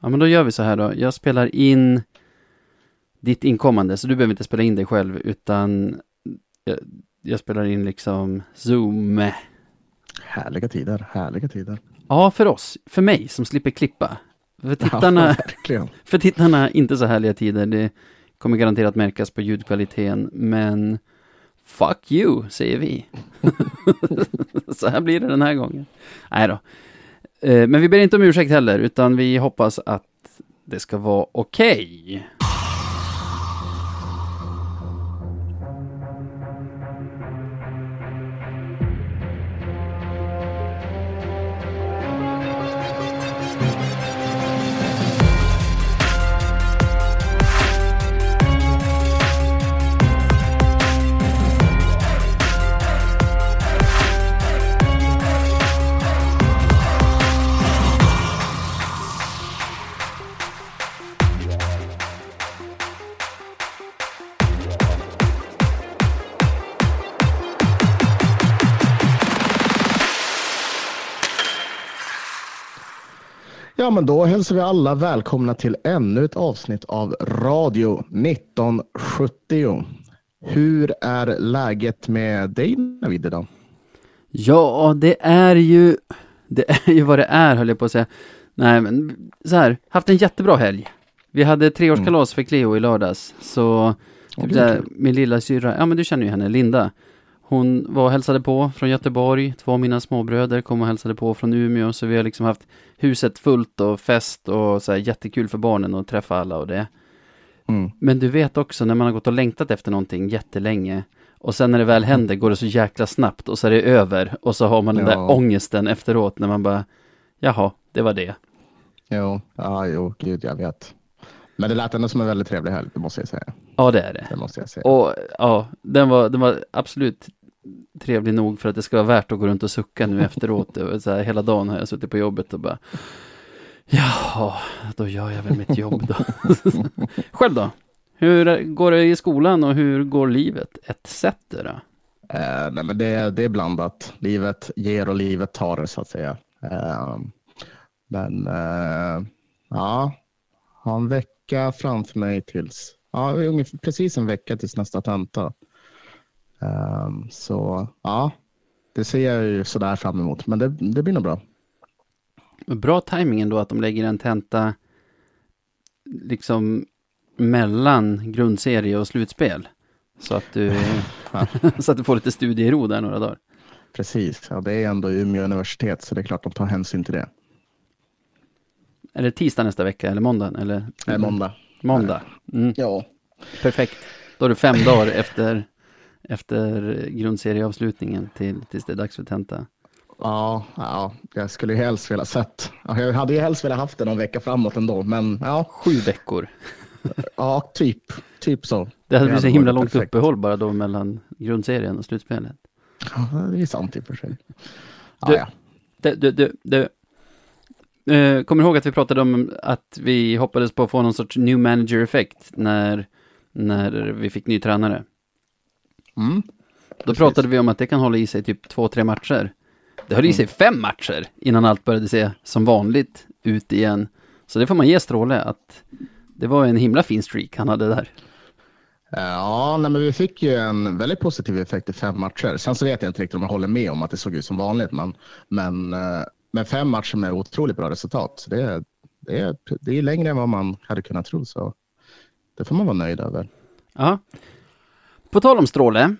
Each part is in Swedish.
Ja, men då gör vi så här då. Jag spelar in ditt inkommande, så du behöver inte spela in dig själv, utan jag, jag spelar in liksom Zoom. Härliga tider, härliga tider. Ja, för oss. För mig som slipper klippa. För tittarna, Ja, för tittarna inte så härliga tider. Det kommer garanterat märkas på ljudkvaliteten, men fuck you, säger vi. så här blir det den här gången. Nej då. Eh, men vi ber inte om ursäkt heller, utan vi hoppas att det ska vara okej. Okay. Men då hälsar vi alla välkomna till ännu ett avsnitt av Radio 1970. Hur är läget med dig Navid idag? Ja, det är ju, det är ju vad det är höll jag på att säga. Nej, men så här, haft en jättebra helg. Vi hade treårskalas för Cleo i lördags, så typ kul. min lilla syrra, ja men du känner ju henne, Linda. Hon var och hälsade på från Göteborg, två av mina småbröder kom och hälsade på från Umeå, så vi har liksom haft huset fullt och fest och så här jättekul för barnen att träffa alla och det. Mm. Men du vet också när man har gått och längtat efter någonting jättelänge och sen när det väl händer går det så jäkla snabbt och så är det över och så har man den Ja. där ångesten efteråt när man bara Jaha, det var det. Jo, ja, jo, gud, jag vet. Men det lät ändå som en väldigt trevlig helg, det måste jag säga. Ja, det är det. Det måste jag säga. Och ja, den var, den var absolut trevlig nog för att det ska vara värt att gå runt och sucka nu efteråt. Så här, hela dagen har jag suttit på jobbet och bara Jaha, då gör jag väl mitt jobb då. Själv då? Hur går det i skolan och hur går livet? Etc. Eh, nej, men det, det är blandat. Livet ger och livet tar, så att säga. Eh, men eh, ja, har en vecka framför mig tills, ja, ungefär precis en vecka tills nästa tenta. Eh, så ja, det ser jag ju sådär fram emot, men det, det blir nog bra. Bra timing ändå att de lägger en tenta liksom mellan grundserie och slutspel. Så att du, så att du får lite studiero där några dagar. Precis, ja, det är ändå Umeå universitet, så det är klart de tar hänsyn till det. Är det tisdag nästa vecka eller måndag? Eller? Är måndag. Måndag. Mm, Ja, perfekt. Då är det fem dagar efter, efter grundserieavslutningen till, tills det är dags för tenta. Ja, ja, jag skulle ju helst vilja sett. Ja, jag hade ju helst velat haft det någon vecka framåt ändå, men ja, Sju veckor. ja typ, typ så. Det hade blivit så himla långt perfekt. uppehåll bara då mellan grundserien och slutspelet. Ja, det är sant i och för sig. Ja, Du- ja. Du, du, du, du. Eh, kommer du ihåg att vi pratade om att vi hoppades på att få någon sorts new manager-effekt när, när vi fick ny tränare? Mm. Då Precis. pratade vi om att det kan hålla i sig typ två, tre matcher. Det höll i sig fem matcher innan allt började se som vanligt ut igen. Så det får man ge Stråle att det var en himla fin streak han hade där. Ja, nej, men vi fick ju en väldigt positiv effekt i fem matcher. Sen så vet jag inte riktigt om jag håller med om att det såg ut som vanligt, men, men, eh, men fem matcher med otroligt bra resultat. Det, är- det, är, det är längre än vad man hade kunnat tro, så det får man vara nöjd över. Ja. På tal om Stråle.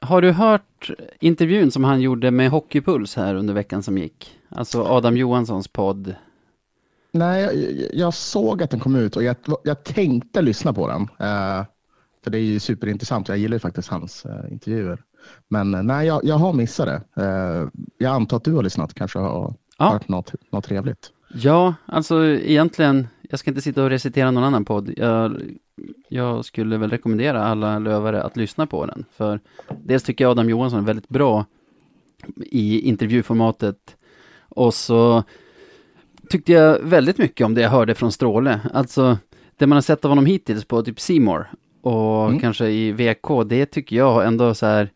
Har du hört intervjun som han gjorde med Hockeypuls här under veckan som gick? Alltså Adam Johanssons podd. Nej, jag, jag såg att den kom ut och jag, jag tänkte lyssna på den. Eh, för det är ju superintressant. Jag gillar ju faktiskt hans eh, intervjuer. Men eh, nej, jag, jag har missat det. Jag antar att du har lyssnat, kanske har Ja. hört något, något trevligt. Ja, alltså egentligen, jag ska inte sitta och recitera någon annan podd. Jag, jag skulle väl rekommendera alla lövare att lyssna på den. För dels tycker jag Adam Johansson är väldigt bra i intervjuformatet. Och så tyckte jag väldigt mycket om det jag hörde från Stråle. Alltså, det man har sett av honom hittills på typ Seymour och Mm. kanske i VK, det tycker jag ändå så här,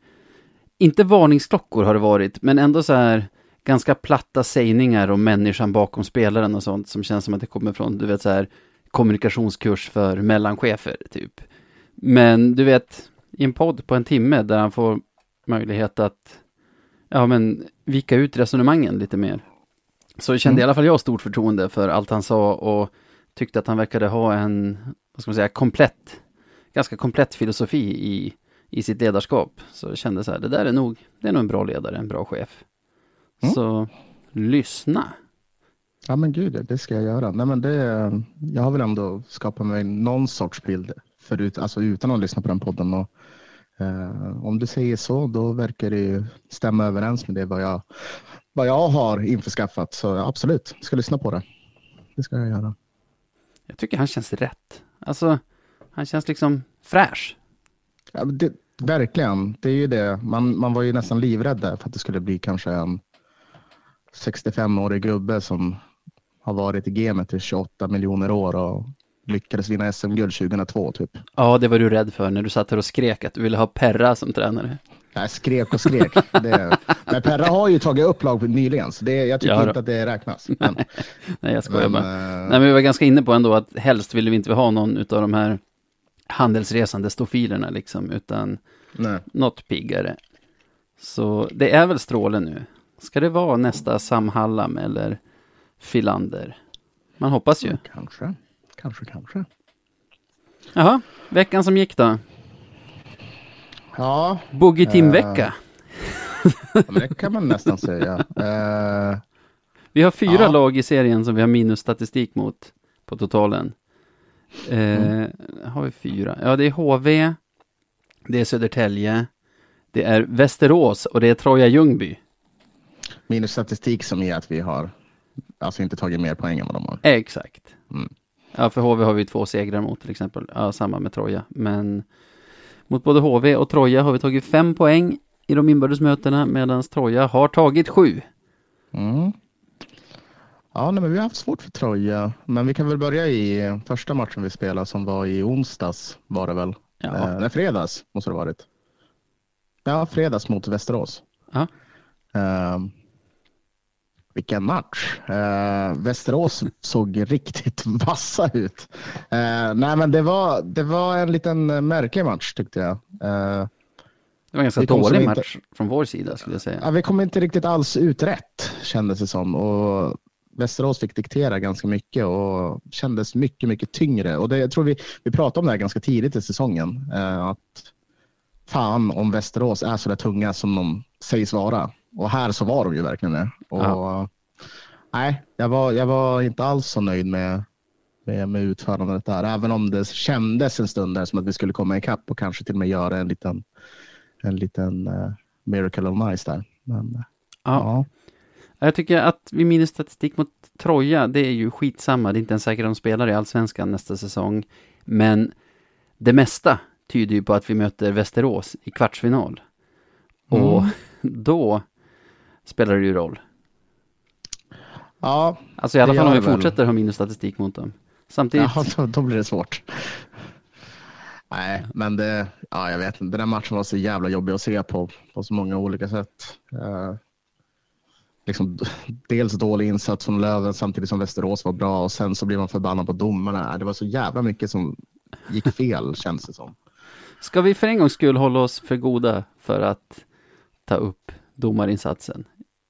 inte varningsklockor har det varit, men ändå så här ganska platta sägningar om människan bakom spelaren och sånt som känns som att det kommer från, du vet så här, kommunikationskurs för mellanchefer, typ. Men du vet, i en podd på en timme där han får möjlighet att, ja men, vika ut resonemangen lite mer. Så kände Mm. i alla fall jag stort förtroende för allt han sa och tyckte att han verkade ha en, vad ska man säga, komplett, ganska komplett filosofi i, i sitt ledarskap. Så jag kände så här, det där är nog, det är nog en bra ledare, en bra chef. Mm. Så lyssna. Ja men gud, det ska jag göra. Nej, men det, jag har väl ändå skapat mig någon sorts bild förut, alltså utan att lyssna på den podden. Och, eh, om du säger så, då verkar det stämma överens med det vad jag, vad jag har införskaffat. Så absolut, jag ska lyssna på det. Det ska jag göra. Jag tycker han känns rätt. Alltså, han känns liksom fräsch. Ja, det, verkligen, det är ju det. Man, man var ju nästan livrädd där för att det skulle bli kanske en 65-årig gubbe som har varit i gamet i 28 miljoner år och lyckades vinna SM-guld 2002 typ. Ja, det var du rädd för när du satt här och skrek att du ville ha Perra som tränare. Jag skrek och skrek. Det, men Perra har ju tagit upp lag nyligen, så det, jag tycker Ja inte att det räknas. Men, Nej, jag skojar men, bara. eh, Nej, men vi var ganska inne på ändå att helst ville vi inte ha någon utav de här handelsresande stofilerna liksom, utan nej. något piggare. Så det är väl Stråle nu. Ska det vara nästa Sam Hallam eller Filander? Man hoppas ju. Kanske, kanske, kanske. Jaha, veckan som gick då? Ja, Boogie Tim-vecka. men det kan man nästan säga. Eh, Vi har fyra Ja. lag i serien som vi har minusstatistik mot på totalen. Eh, Har vi fyra? Ja, det är HV, det är Södertälje, det är Västerås och det är Troja Ljungby. Minus statistik som är att vi har alltså inte tagit mer poäng än vad de har. Exakt. Mm. Ja, för HV har vi två segrar mot till exempel. Ja, samma med Troja. Men mot både HV och Troja har vi tagit fem poäng i de inbördes mötena medan Troja har tagit sju. Mm. Ja, nej, men vi har haft svårt för Troja, men vi kan väl börja i första matchen vi spelade som var i onsdags var det väl? Ja, Eh, nej, fredags måste det varit. Ja, fredags mot Västerås. Ja. Eh, vilken match. Eh, Västerås såg riktigt vassa ut. Eh, nej, men det var, det var en liten eh, märklig match tyckte jag. Eh, det var en ganska dålig inte- match från vår sida skulle jag säga. Ja, vi kom inte riktigt alls ut rätt kändes det som. Och Västerås fick diktera ganska mycket och kändes mycket, mycket tyngre. Och det, jag tror vi, vi pratade om det här ganska tidigt i säsongen. Eh, att fan om Västerås är så där tunga som de sägs vara. Och här så var de ju verkligen det. Och, Ja. Nej, jag var, jag var inte alls så nöjd med, med, med utförandet där. Även om det kändes en stund där som att vi skulle komma ikapp och kanske till och med göra en liten, en liten eh, miracle of nice där. Men, eh, Ja. Jag tycker att vi minus statistik mot Troja, det är ju skitsamma. Det är inte ens säkert att de spelar i Allsvenskan nästa säsong. Men det mesta tyder ju på att vi möter Västerås i kvartsfinal. Och Mm. då spelar det ju roll. Ja, Alltså i alla fall om vi fortsätter ha minus statistik mot dem. Samtidigt, ja då, då blir det svårt. Nej, men det, ja, jag vet inte. Den där matchen var så jävla jobbig att se på, på så många olika sätt. Eh, liksom, dels dålig insats från Löven samtidigt som Västerås var bra och sen så blir man förbannad på domarna. Det var så jävla mycket som gick fel känns det som. ska vi för en gångs skull hålla oss för goda för att ta upp domarinsatsen?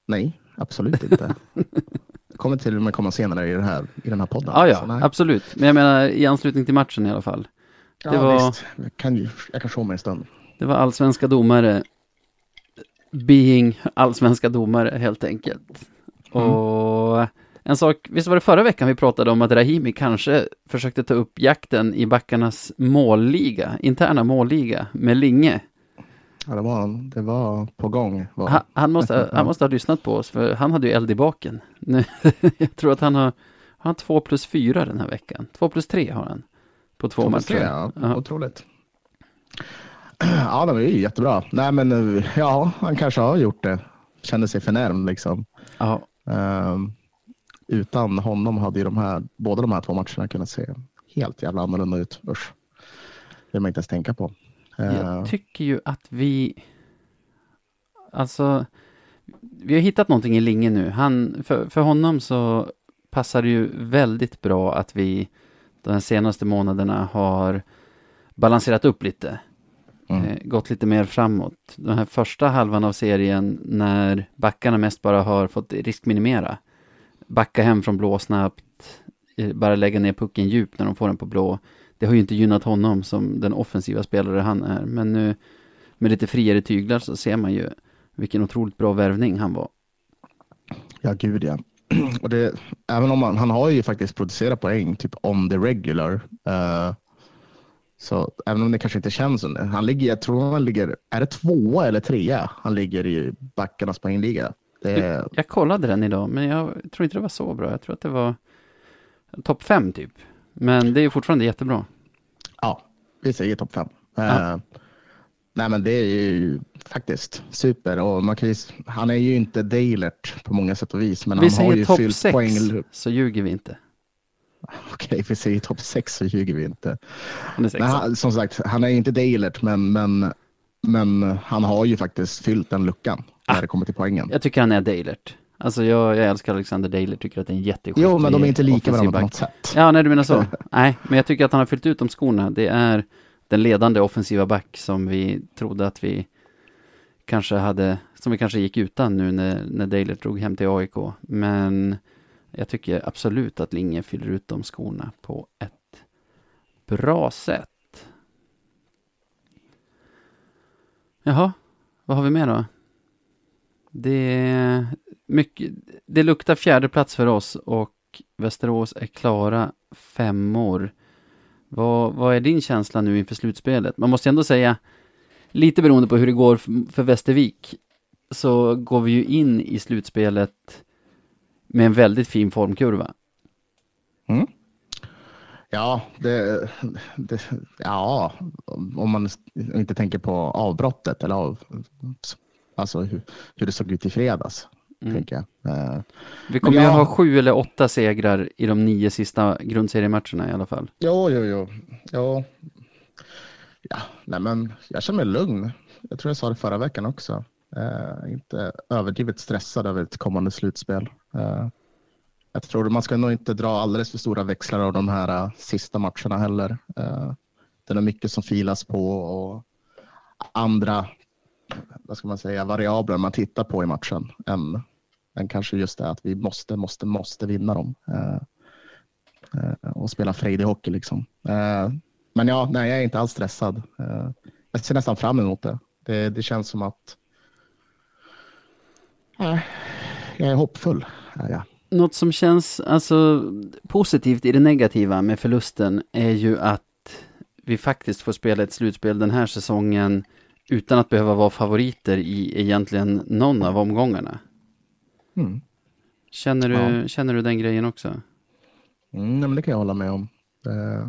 Nej, absolut inte. Kommer till och med komma senare i, det här, i den här podden. Ja, Så ja, nej. absolut. Men jag menar i anslutning till matchen i alla fall. ja det var- visst. Jag kan, ju- jag kan show mig en stund. Det var allsvenska domare, being allsvenska domare helt enkelt. Mm. Och en sak, visst var det förra veckan vi pratade om att Rahimi kanske försökte ta upp jakten i backarnas målliga, interna målliga med Linge. Ja, det, var, det var på gång. Var. Han, han, måste, han måste ha lyssnat på oss, för han hade ju eld i baken. Nu, jag tror att han har, han två plus fyra den här veckan. Två plus tre har han. På två matcher. plus tre, ja. Ja. Otroligt. Ja, det är ju jättebra. Nej, men eh, ja, han kanske har gjort det. Kände sig förnärmd liksom. Ja, Ehm, utan honom hade ju de här, båda de här två matcherna kunnat se helt jävla annorlunda ut. Usch. Det vill man inte ens tänka på. Jag tycker ju att vi, alltså, vi har hittat någonting i Linge nu. Han, för, för honom så passar det ju väldigt bra att vi de senaste månaderna har balanserat upp lite. Mm. Eh, gått lite mer framåt. Den här första halvan av serien när backarna mest bara har fått riskminimera. Backa hem från blå snabbt, eh, bara lägga ner pucken djupt när de får den på blå. Det har ju inte gynnat honom som den offensiva spelare han är. Men nu med lite friare tyglar så ser man ju vilken otroligt bra värvning han var. Ja, gud ja. Och det, även om man, han har ju faktiskt producerat poäng typ on the regular. Uh, så även om det kanske inte känns som det. Han ligger, jag tror han ligger, är det tvåa eller trea? Han ligger i backarnas poängliga. Det Jag kollade den idag, men jag tror inte det var så bra. Jag tror att det var topp fem typ. Men det är ju fortfarande jättebra. ja, vi säger topp fem. Uh, nej, men det är ju faktiskt super och man kan ju, han är ju inte Dalert på många sätt och vis, men vi han har säger ju topp fyllt sex, poäng. så ljuger vi inte. Okej, vi säger topp sex så ljuger vi inte. Han är sexa. Men han, som sagt, han är inte Dalert, men, men, men han har ju faktiskt fyllt den luckan Ah. när det kommer till poängen. Jag tycker han är Dalert. Alltså jag, jag älskar Alexander Dalert, tycker att det är en jätteskicklig Jo, men de är inte lika varandra på något sätt. Ja, nej du menar så. nej, men jag tycker att han har fyllt ut de skorna. Det är den ledande offensiva back som vi trodde att vi kanske hade, som vi kanske gick utan nu när, när Dalert drog hem till AIK. Men jag tycker absolut att Linge fyller ut de skorna på ett bra sätt. Jaha, vad har vi mer då? Det, mycket, det luktar fjärde plats för oss och Västerås är klara femmor. Vad, vad är din känsla nu inför slutspelet? Man måste ändå säga, lite beroende på hur det går för, för Västervik, så går vi ju in i slutspelet med en väldigt fin formkurva. Mm. Ja, det, det, ja, om man inte tänker på avbrottet eller av, alltså hur, hur det såg ut i fredags. Mm. Eh, Vi kommer ju ha sju eller åtta segrar i de nio sista grundseriematcherna i alla fall. Jo, jo, jo. jo. Ja, nej men jag känner mig lugn. Jag tror jag sa det förra veckan också. Eh, inte överdrivet stressad över ett kommande slutspel. Eh, jag tror man ska nog inte dra alldeles för stora växlar av de här sista matcherna heller. Det är mycket som filas på och andra vad ska man säga, variabler man tittar på i matchen än, men kanske just det att vi måste, måste, måste vinna dem. Eh, eh, och spela frejdig hockey liksom. Eh, men ja, nej, jag är inte alls stressad. Jag ser nästan fram emot det. Det, det känns som att jag är hoppfull. Ja. Något som känns alltså positivt i det negativa med förlusten är ju att vi faktiskt får spela ett slutspel den här säsongen utan att behöva vara favoriter i egentligen någon av omgångarna. Mm. Känner du, Ja. känner du den grejen också? Mm, men det kan jag hålla med om. Eh,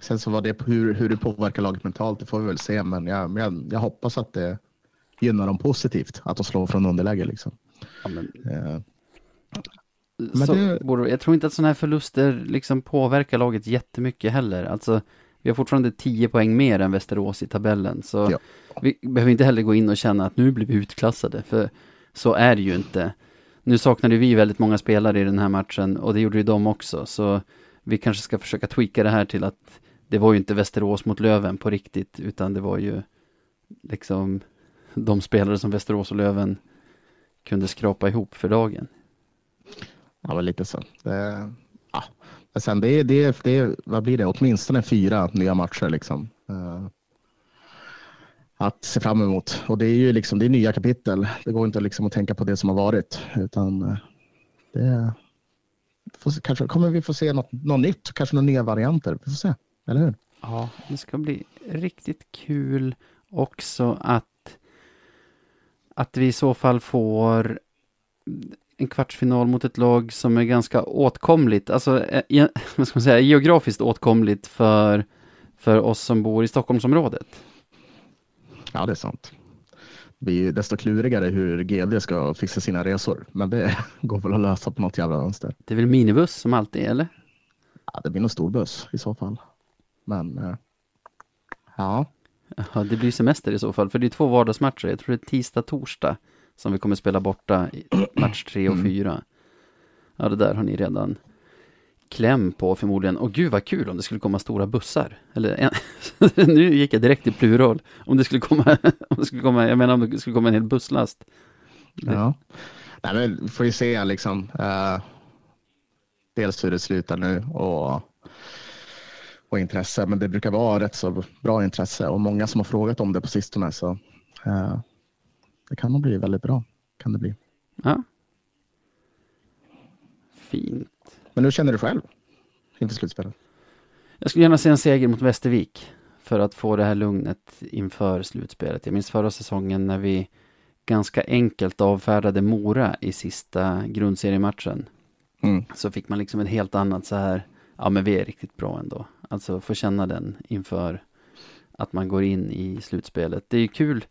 sen så var det hur, hur det påverkar laget mentalt, det får vi väl se. Men jag, jag, jag hoppas att det gynnar dem positivt, att de slår från underläge. Liksom. Ja, men, Eh, så, det- Jag tror inte att sådana här förluster liksom påverkar laget jättemycket heller. Alltså, vi har fortfarande 10 poäng mer än Västerås i tabellen. Så Ja. vi behöver inte heller gå in och känna att nu blir vi utklassade. För så är det ju inte. Nu saknade vi väldigt många spelare i den här matchen och det gjorde ju de också. Så vi kanske ska försöka tweaka det här till att det var ju inte Västerås mot Löven på riktigt. Utan det var ju liksom de spelare som Västerås och Löven kunde skrapa ihop för dagen. Ja, var lite så. Det, ja. Men sen det, det, det, är- vad blir det? Åtminstone fyra nya matcher liksom. Eh, att se fram emot. Och det är ju liksom, det är nya kapitel. Det går inte liksom att tänka på det som har varit. Utan eh, det får, kanske kommer vi få se något, något nytt. Kanske några nya varianter. Vi får se. Eller hur? Ja, det ska bli riktigt kul också att att vi i så fall får en kvartsfinal mot ett lag som är ganska åtkomligt, alltså eh, vad ska man säga, geografiskt åtkomligt för, för oss som bor i Stockholmsområdet. Ja, det är sant. Det blir desto klurigare hur GD ska fixa sina resor. Men det går väl att lösa på något jävla vänster. Det är väl minibuss som alltid, eller? Ja, det blir nog stor buss i så fall. Men eh, ja, Ja, det blir semester i så fall, för det är två vardagsmatcher. Jag tror det är tisdag, torsdag som vi kommer spela borta i match tre och Mm. fyra. Ja, det där har ni redan kläm på förmodligen. Och gud vad kul om det skulle komma stora bussar. Eller en, nu gick jag direkt i plural. Om det skulle komma, om det skulle komma, jag menar om det skulle komma en hel busslast. Ja. Nej, men får ju se liksom. Eh, dels hur det slutar nu och, och intresse. Men det brukar vara rätt så bra intresse och många som har frågat om det på sistone. Så eh, det kan nog bli väldigt bra. Kan det bli. Ja. Fint. Men hur känner du själv inför slutspelet? Jag skulle gärna se en seger mot Västervik för att få det här lugnet inför slutspelet. Jag minns förra säsongen när vi ganska enkelt avfärdade Mora i sista grundseriematchen. Mm. Så fick man liksom ett helt annat så här, ja men vi är riktigt bra ändå. Alltså få känna den inför att man går in i slutspelet. Det är ju kul,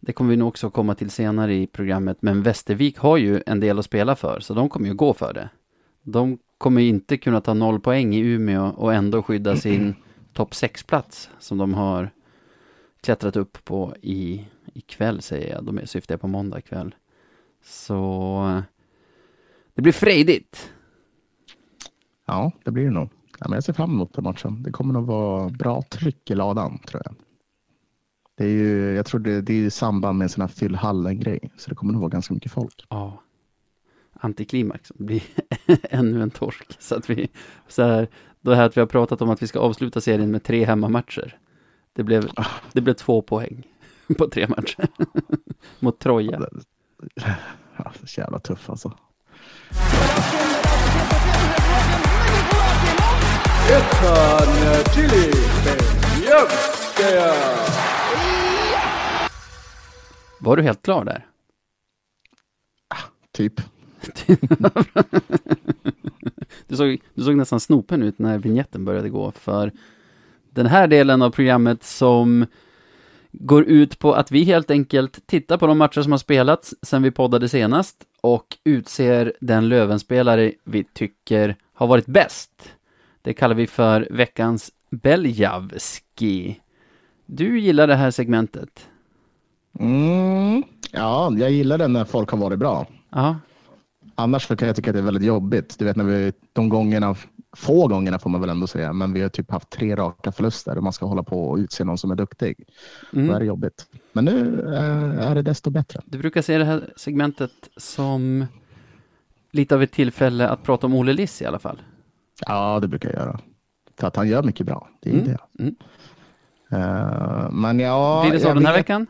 det kommer vi nog också komma till senare i programmet, men Västervik har ju en del att spela för, så de kommer ju gå för det. De kommer ju inte kunna ta noll poäng i Umeå och ändå skydda sin topp 6-plats som de har klättrat upp på i ikväll säger jag. De syftar på måndag kväll. Så det blir frejdigt. Ja, det blir det nog. Ja, men jag ser fram emot den matchen. Det kommer nog vara bra tryck i ladan tror jag. Det är ju, jag tror det, det är i samband med en sån här fyllhallen-grej, så det kommer nog vara ganska mycket folk. Ja. Antiklimax blir ännu en torsk. Så att vi, så här, det här att vi har pratat om att vi ska avsluta serien med tre hemmamatcher. Det blev, det blev två poäng på tre matcher. Mot Troja. Ja, så jävla tuff alltså. Var du helt klar där? Typ. Du såg, du såg nästan snopen ut när vignetten började gå för den här delen av programmet som går ut på att vi helt enkelt tittar på de matcher som har spelats sedan vi poddade senast och utser den Lövenspelare vi tycker har varit bäst. Det kallar vi för veckans Beljavski. Du gillar det här segmentet? Mm, ja, jag gillar det när folk har varit bra. Ja, Annars kan jag tycka att det är väldigt jobbigt. Du vet när vi, de gångerna, få gångerna får man väl ändå säga, men vi har typ haft tre raka förluster och man ska hålla på och utse någon som är duktig. Då är mm. det jobbigt. Men nu eh, är det desto bättre. Du brukar se det här segmentet som lite av ett tillfälle att prata om Olle Liss i alla fall. Ja, det brukar jag göra. För att han gör mycket bra. Det är Mm, det. mm. Eh, men ja, Blir det så den här vet- veckan?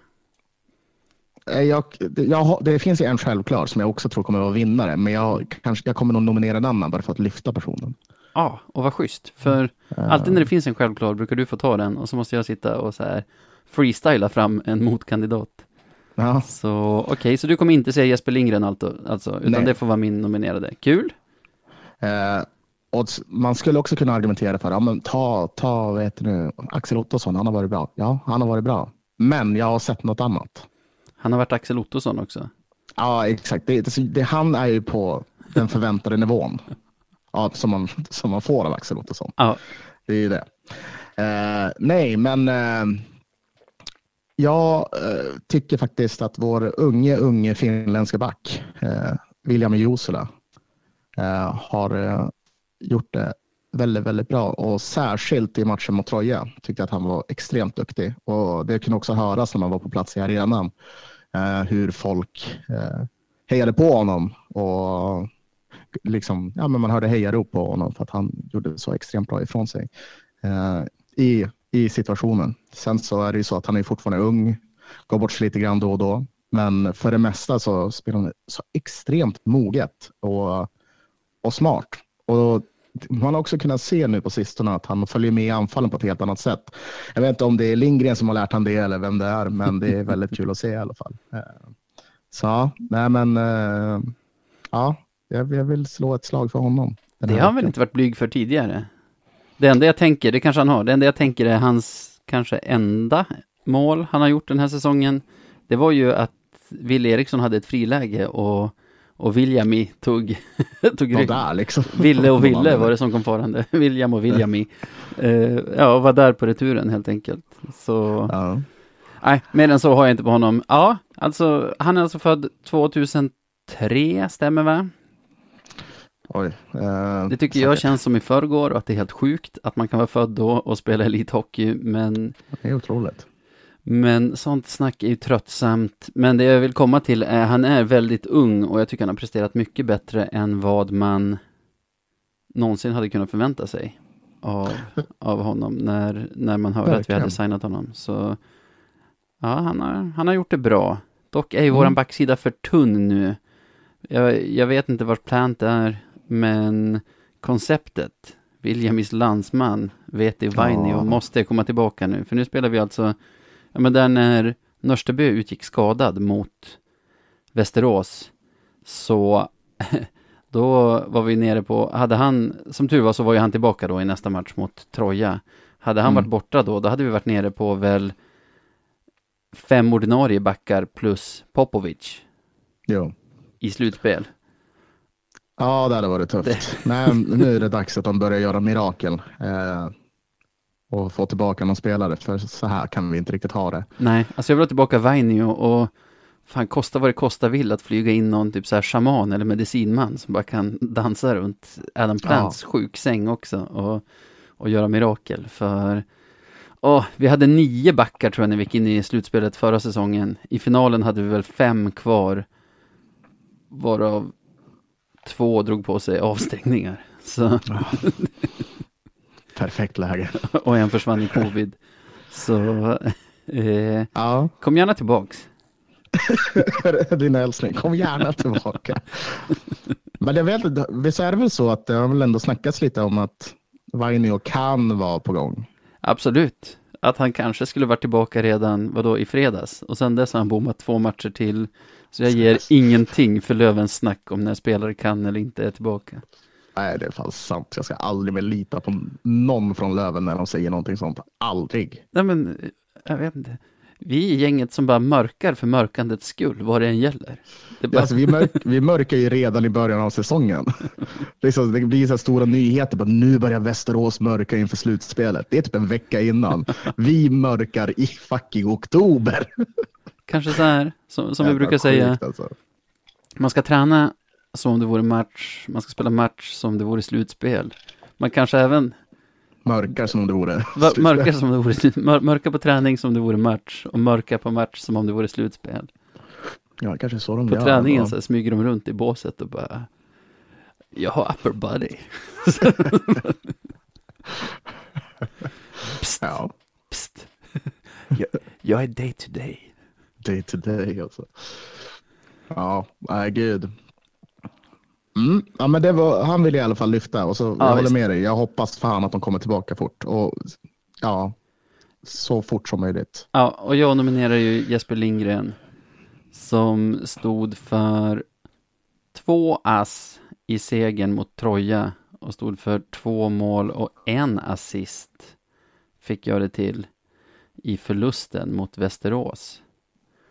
Eh, Jag, jag, det finns ju en självklar som jag också tror kommer vara vinnare, men jag, kanske, jag kommer nog nominera en annan bara för att lyfta personen. Ja, och vad schysst. För Eh, alltid när det finns en självklar brukar du få ta den och så måste jag sitta och så här freestyla fram en motkandidat. Ja, Så okej, så du kommer inte säga Jesper Lindgren alltså, alltså utan Nej. det får vara min nominerade. Kul! eh, och man skulle också kunna argumentera för, ja, men ta, ta vad heter nu, Axel Ottosson, han har varit bra. Ja, han har varit bra. Men jag har sett något annat. Han har varit Axel Ottosson också. Ja, exakt. Det, det, han är ju på den förväntade nivån ja, som, man, som man får av Axel Ottosson. Ja, Det är ju det. Eh, nej, men eh, jag eh, tycker faktiskt att vår unge, unge finländska back, William Jusula, har gjort det väldigt, väldigt bra och särskilt i matchen mot Troja tyckte jag att han var extremt duktig och det kunde också höras när man var på plats i arenan Eh, hur folk eh, hejade på honom och liksom, ja, men man hörde hejarop på honom för att han gjorde så extremt bra ifrån sig eh, i, i situationen. Sen så är det ju så att han är fortfarande ung, går bort sig lite grann då och då, men för det mesta så spelar han så extremt moget och, och smart. Och man har också kunnat se nu på sistone att han följer med i anfallen på ett helt annat sätt. Jag vet inte om det är Lindgren som har lärt han det eller vem det är, men det är väldigt kul att se i alla fall. Eh, Så nej men eh, ja, jag, jag vill slå ett slag för honom. det har han väl inte varit blyg för tidigare? Det enda jag tänker, det kanske han har, det enda jag tänker är hans kanske enda mål han har gjort den här säsongen. Det var ju att Wille Eriksson hade ett friläge och, och Viljami tog, tog rygg. där liksom. Ville och Ville var det som kom farande. William och Viljami. Uh, ja, och var där på returen helt enkelt. Så, Ja. nej, mer än så har jag inte på honom. Ja, Alltså, han är alltså född 2003, stämmer va? Oj. eh, Det tycker jag känns som i förrgår och att det är helt sjukt att man kan vara född då och spela elithockey, men, Det är otroligt. Men sånt snack är ju tröttsamt. Men det jag vill komma till är, han är väldigt ung och jag tycker han har presterat mycket bättre än vad man någonsin hade kunnat förvänta sig av, av honom när, när man hörde att vi Verkligen. hade signat honom. Så ja, han har, han har gjort det bra. Dock är ju våran Mm. backsida för tunn nu. Jag, jag vet inte vart plant är, men konceptet, Williamis landsman, vet i Vainio, Ja. måste komma tillbaka nu. För nu spelar vi alltså, ja men där när Nörsteby utgick skadad mot Västerås, så då var vi nere på, hade han, som tur var så var ju han tillbaka då i nästa match mot Troja. Hade han Mm. varit borta då, då hade vi varit nere på väl fem ordinarie backar plus Popovic Jo. i slutspel. Ja, det hade varit tufft. Nej, nu är det dags att de börjar göra mirakel. Eh, och få tillbaka någon spelare, för så här kan vi inte riktigt ha det. Nej, alltså jag vill ha tillbaka Vainio och fan kosta vad det kosta vill att flyga in någon typ så här shaman eller medicinman som bara kan dansa runt Adam Plants sjuksäng också och, och göra mirakel för Åh, vi hade nio backar tror jag när vi gick in i slutspelet förra säsongen. I finalen hade vi väl fem kvar. Varav två drog på sig avstängningar. Så, Perfekt läge. och en försvann i covid. Så eh, Ja, kom gärna tillbaks. din älskling, kom gärna tillbaka. Men jag vet inte, visst är det väl så att det har väl ändå snackats lite om att Vainio kan vara på gång. Absolut. Att han kanske skulle varit tillbaka redan, vadå, i fredags. Och sen dess har han bommat två matcher till. Så jag ger ingenting för Lövens snack om när spelare kan eller inte är tillbaka. Nej, det är fan sant. Jag ska aldrig mer lita på någon från Löven när de säger någonting sånt. Aldrig. Nej men, jag vet inte. Vi är gänget som bara mörkar för mörkandets skull, vad det än gäller. Det bara, Alltså, vi, mörk, vi mörkar ju redan i början av säsongen. Liksom, det blir så här stora nyheter. Bara, nu börjar Västerås mörka inför slutspelet. Det är typ en vecka innan. Vi mörkar i fucking oktober. Kanske så här, som, som vi brukar säga, Alltså. man ska träna som om det vore match, man ska spela match som om det vore slutspel. Man kanske även Mörkar som om det vore slutspel. mörka, som det vore, mör, mörka på träning som det vore match och mörka på match som om det vore slutspel. Ja, kanske så de På gör. träningen Ja. så smyger de runt i båset och bara Jag har upper body. psst, Ja, psst. Jag, jag är day to day. day to day alltså. Ja, nej gud. Mm. Ja, men det var, han ville i alla fall lyfta och så jag håller visst. med dig. Jag hoppas fan att de kommer tillbaka fort och ja, så fort som möjligt. Ja, och jag nominerar ju Jesper Lindgren som stod för två ass i segern mot Troja och stod för två mål och en assist fick jag det till i förlusten mot Västerås.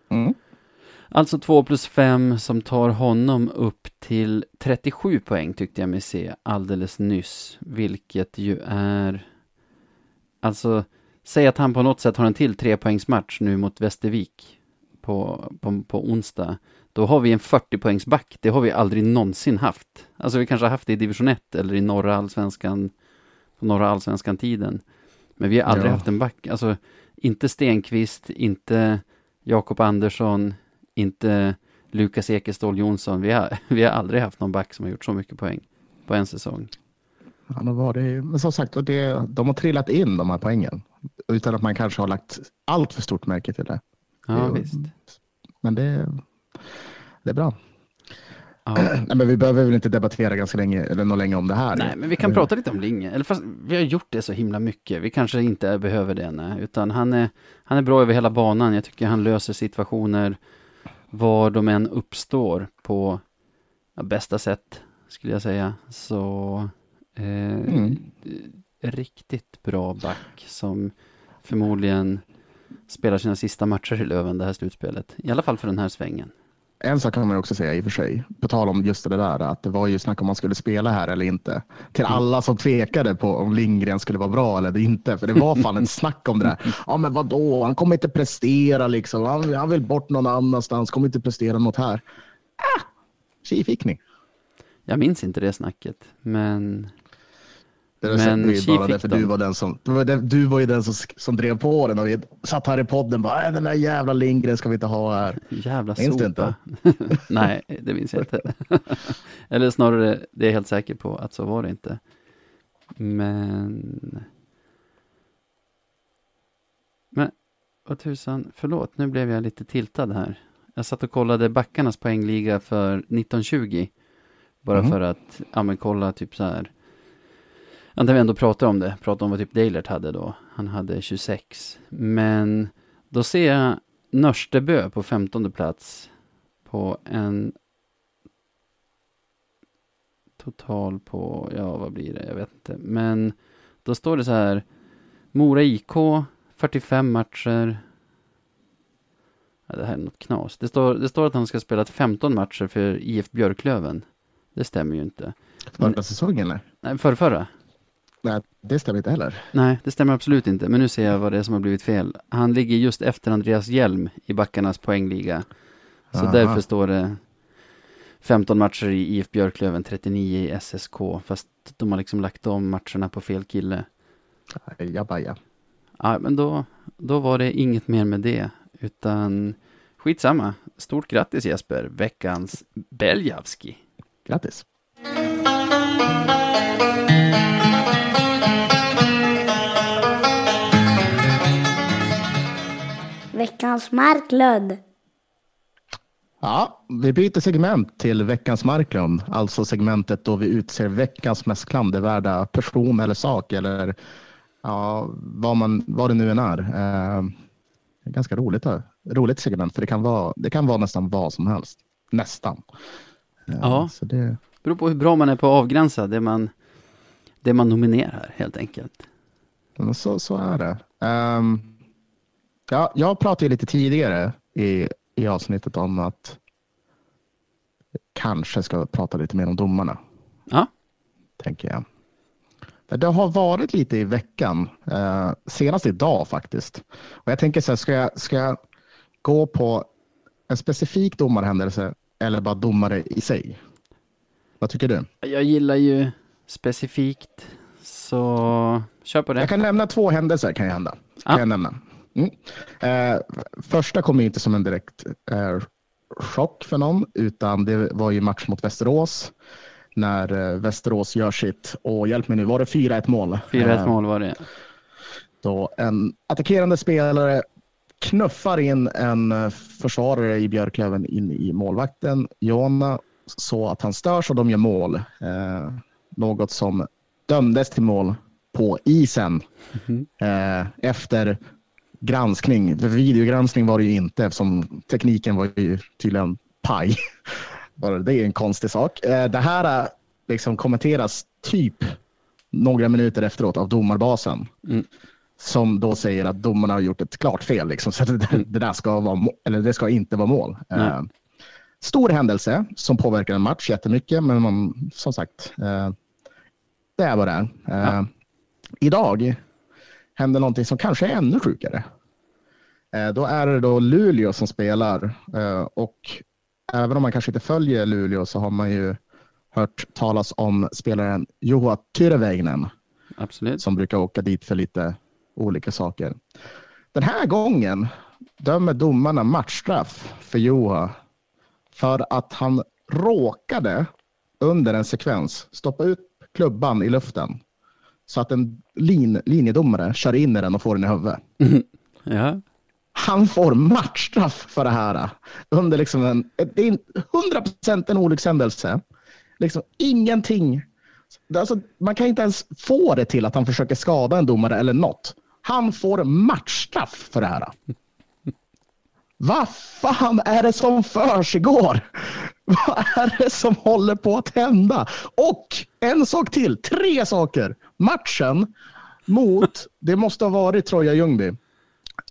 Mm. Alltså 2 plus 5 som tar honom upp till 37 poäng tyckte jag mig se alldeles nyss, vilket ju är Alltså, säg att han på något sätt har en till trepoängsmatch nu mot Västervik på, på, på onsdag. Då har vi en 40-poängsback. Det har vi aldrig någonsin haft. Alltså vi kanske har haft det i division 1 eller i norra allsvenskan, på norra allsvenskan-tiden. Men vi har aldrig Ja. haft en back. Alltså, inte Stenqvist, inte Jakob Andersson, inte Lukas Ekeståhl Jonsson. Vi har, vi har aldrig haft någon back som har gjort så mycket poäng på en säsong. Han har varit, men som sagt, och det, de har trillat in de här poängen utan att man kanske har lagt allt för stort märke till det. Ja, Jo. visst. Men det, det är bra. Ja. Nej, men vi behöver väl inte debattera ganska länge, eller något länge om det här. Nej, men vi kan prata lite om Linge. Eller fast vi har gjort det så himla mycket. Vi kanske inte behöver det, nej. Utan han är, han är bra över hela banan. Jag tycker han löser situationer var de än uppstår på bästa sätt, skulle jag säga. Så eh, Mm. riktigt bra back som förmodligen spelar sina sista matcher i Löven det här slutspelet. I alla fall för den här svängen. En sak kan man också säga i och för sig, på tal om just det där, att det var ju snack om man skulle spela här eller inte. Till Mm. alla som tvekade på om Lindgren skulle vara bra eller inte, för det var fan ett snack om det där. Ja, men vadå, han kommer inte prestera liksom. Han, han vill bort någon annanstans, kommer inte prestera något här. Ah, tji fick ni. Jag minns inte det snacket, men Det Men bara fick för du var den som, du var, ju den som, som drev på den och vi satt här i podden bara, "Äh, den där jävla Lindgren ska vi inte ha här. jävla Minns sopa. Nej, det minns jag inte. Eller snarare, det är jag helt säker på att så var det inte. Men... Men, vad tusan, förlåt, nu blev jag lite tiltad här. Jag satt och kollade backarnas poängliga för 1920. Bara Mhm. för att, ja men kolla typ så här. När vi ändå pratar om det, pratar om vad typ Dalert hade då. Han hade 26. Men då ser jag Nörstebö på 15 plats. På en total på, ja vad blir det, jag vet inte. Men då står det så här. Mora IK, 45 matcher. Ja, det här är något knas. Det står, det står att han ska ha spelat 15 matcher för IF Björklöven. Det stämmer ju inte. Förra säsongen? Nej. Nej, förra, förra. Nej, det stämmer inte heller. Nej, det stämmer absolut inte. Men nu ser jag vad det är som har blivit fel. Han ligger just efter Andreas Hjelm i backarnas poängliga. Så Aha. därför står det 15 matcher i IF Björklöven, 39 i SSK. Fast de har liksom lagt om matcherna på fel kille. Jabaja. Ja, men då, då var det inget mer med det. Utan skitsamma. Stort grattis Jesper, veckans Beljavski. Grattis. Veckans Marklund. Ja, vi byter segment till veckans Marklund, alltså segmentet då vi utser veckans mest klandervärda person eller sak eller ja, vad, man, vad det nu än är. Eh, det är ganska roligt, då. roligt segment för det kan, vara, det kan vara nästan vad som helst. Nästan. Eh, Ja. Så det, Beror på hur bra man är på att avgränsa det man, det man nominerar helt enkelt. så, så är det. Ehm, ja, jag pratade ju lite tidigare i, i avsnittet om att kanske ska prata lite mer om domarna. Ja, tänker jag. Det har varit lite i veckan, eh, senast idag faktiskt. Och jag tänker så här, ska jag, ska jag gå på en specifik domarhändelse eller bara domare i sig? Vad tycker du? jag gillar ju specifikt, så kör på det. Jag kan nämna två händelser kan jag hända. Ja. Kan jag nämna. Mm. Eh, första kom ju inte som en direkt eh, chock för någon, utan det var ju match mot Västerås. När eh, Västerås gör sitt, och hjälp mig nu, var det 4-1 mål? 4-1 Eh, mål var det. då en attackerande spelare knuffar in en eh, försvarare i Björklöven in i målvakten, Jonna, så att han störs och de gör mål. Eh, något som dömdes till mål på isen eh, efter granskning. Videogranskning var det ju inte eftersom tekniken var ju tydligen paj. Det är en konstig sak. Eh, Det här eh, liksom kommenteras typ några minuter efteråt av domarbasen Mm. som då säger att domarna har gjort ett klart fel. Liksom. Så det, det där ska, vara, eller det ska inte vara mål. Eh, stor händelse som påverkar en match jättemycket, men man, som sagt, det är vad det är. Ja. Idag händer någonting som kanske är ännu sjukare. Eh, då är det då Luleå som spelar eh, och även om man kanske inte följer Luleå så har man ju hört talas om spelaren Juha Tyrväinen Absolut. som brukar åka dit för lite olika saker. Den här gången dömer domarna matchstraff för Juha för att han råkade under en sekvens stoppa ut klubban i luften så att en lin, linjedomare kör in i den och får den i huvudet. Ja, Han får matchstraff för det här. Under liksom en, det är 100% en olyckshändelse. Liksom ingenting. Alltså, man kan inte ens få det till att han försöker skada en domare eller något. Han får matchstraff för det här. Vad fan är det som försiggår? Vad är det som håller på att hända? Och en sak till, tre saker. Matchen mot, det måste ha varit Troja Ljungby.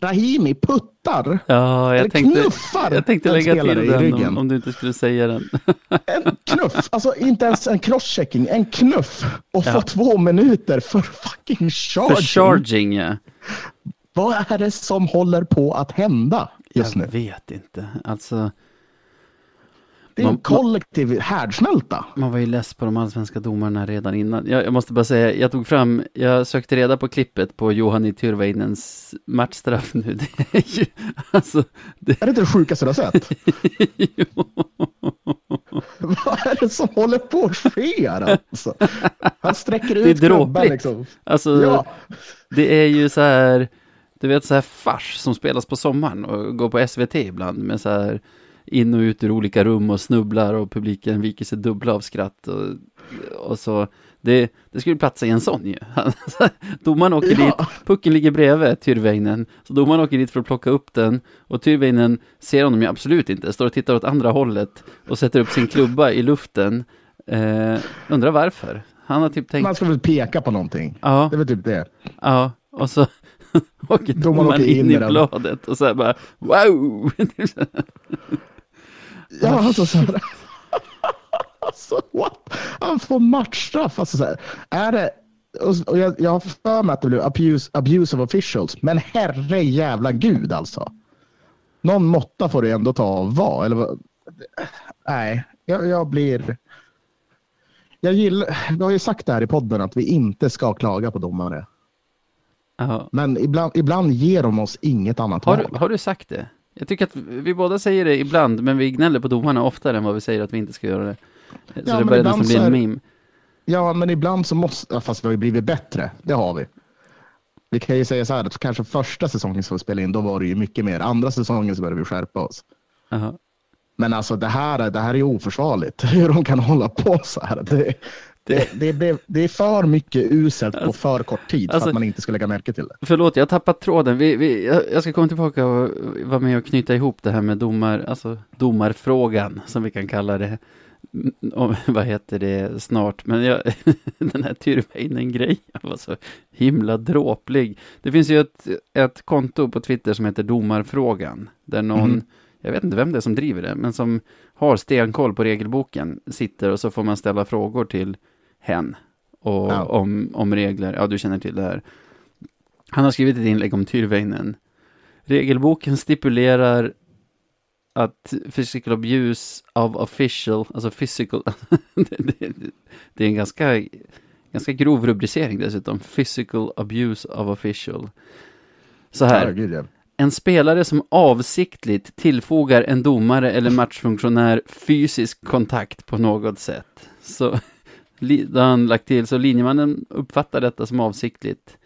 Rahimi puttar Ja, Eller jag tänkte, knuffar jag tänkte lägga till i den ryggen. om, om du inte skulle säga den. en knuff, alltså inte ens en crosschecking, en knuff och Ja. få två minuter för fucking charging. För charging, ja. Vad är det som håller på att hända just Jag nu? vet inte. Alltså, Det är en Man- kollektiv härdsmälta. man var ju less på de allsvenska domarna redan innan. Jag, jag måste bara säga, jag tog fram, jag sökte reda på klippet på Johani Tyrväinens matchstraff nu. Det är ju, alltså, det, Är det inte det sjukaste du har sett? Vad är det som håller på att ske alltså? Han sträcker Det är ut klubban liksom. alltså Ja, det är ju så här, du vet så här fars som spelas på sommaren och går på SVT ibland med så här in och ut ur olika rum och snubblar och publiken viker sig dubbla av skratt och, och så. Det, det skulle platsa i en sån ju. Domaren åker Ja. dit, pucken ligger bredvid Tyrväinen, så domaren åker dit för att plocka upp den och Tyrväinen ser honom ju absolut inte, står och tittar åt andra hållet och sätter upp sin klubba i luften. Eh, undrar varför? Han har typ tänkt, man ska väl peka på någonting. ja, Det är väl typ det. ja, och så domaren åker in i bladet och så här bara, wow! Ja, alltså så här. alltså what? Han får matchstraff. Alltså så här. Är det, och- och jag, jag har för mig att det blev abuse, abuse of officials, men herre jävla gud alltså. Någon måtta får det ändå ta av vara. Eller? Nej, jag, jag blir... Jag gillar, vi har ju sagt det här i podden att vi inte ska klaga på domare. Ja. Men ibland, ibland ger de oss inget annat Har, val. du- har du sagt det? Jag tycker att vi båda säger det ibland, men vi gnäller på domarna oftare än vad vi säger att vi inte ska göra det. Så Ja, det men börjar nästan bli en är- meme. Ja, men ibland så måste, fast vi har ju blivit bättre. Det har vi. Vi kan ju säga så här att kanske första säsongen som vi spelade in, då var det ju mycket mer. Andra säsongen så började vi skärpa oss. Jaha. Men alltså det här, det här är ju oförsvarligt. Hur de kan hålla på så här. Det, det, det, det är för mycket uselt på för kort tid för Alltså- att man inte ska lägga märke till det. Förlåt, jag har tappat tråden. Vi, vi, jag ska komma tillbaka och vara med och knyta ihop det här med domar, alltså domarfrågan, som vi kan kalla det. Mm, Och, vad heter det snart? Men jag, den här Tyrväinen-grejen var så himla dråplig. Det finns ju ett, ett konto på Twitter som heter Domarfrågan, där någon, Mhm. jag vet inte vem det är som driver det, men som har stenkoll på regelboken, sitter och så får man ställa frågor till hen och Ja. om, om regler. Ja, du känner till det här. Han har skrivit ett inlägg om Tyrväinen. Regelboken stipulerar att physical abuse of official, alltså physical, det, det, det är en ganska, ganska grov rubricering dessutom, physical abuse of official. Så här, en spelare som avsiktligt tillfogar en domare eller matchfunktionär fysisk kontakt på något sätt. Så då har han lagt till, så linjemannen uppfattar detta som avsiktligt.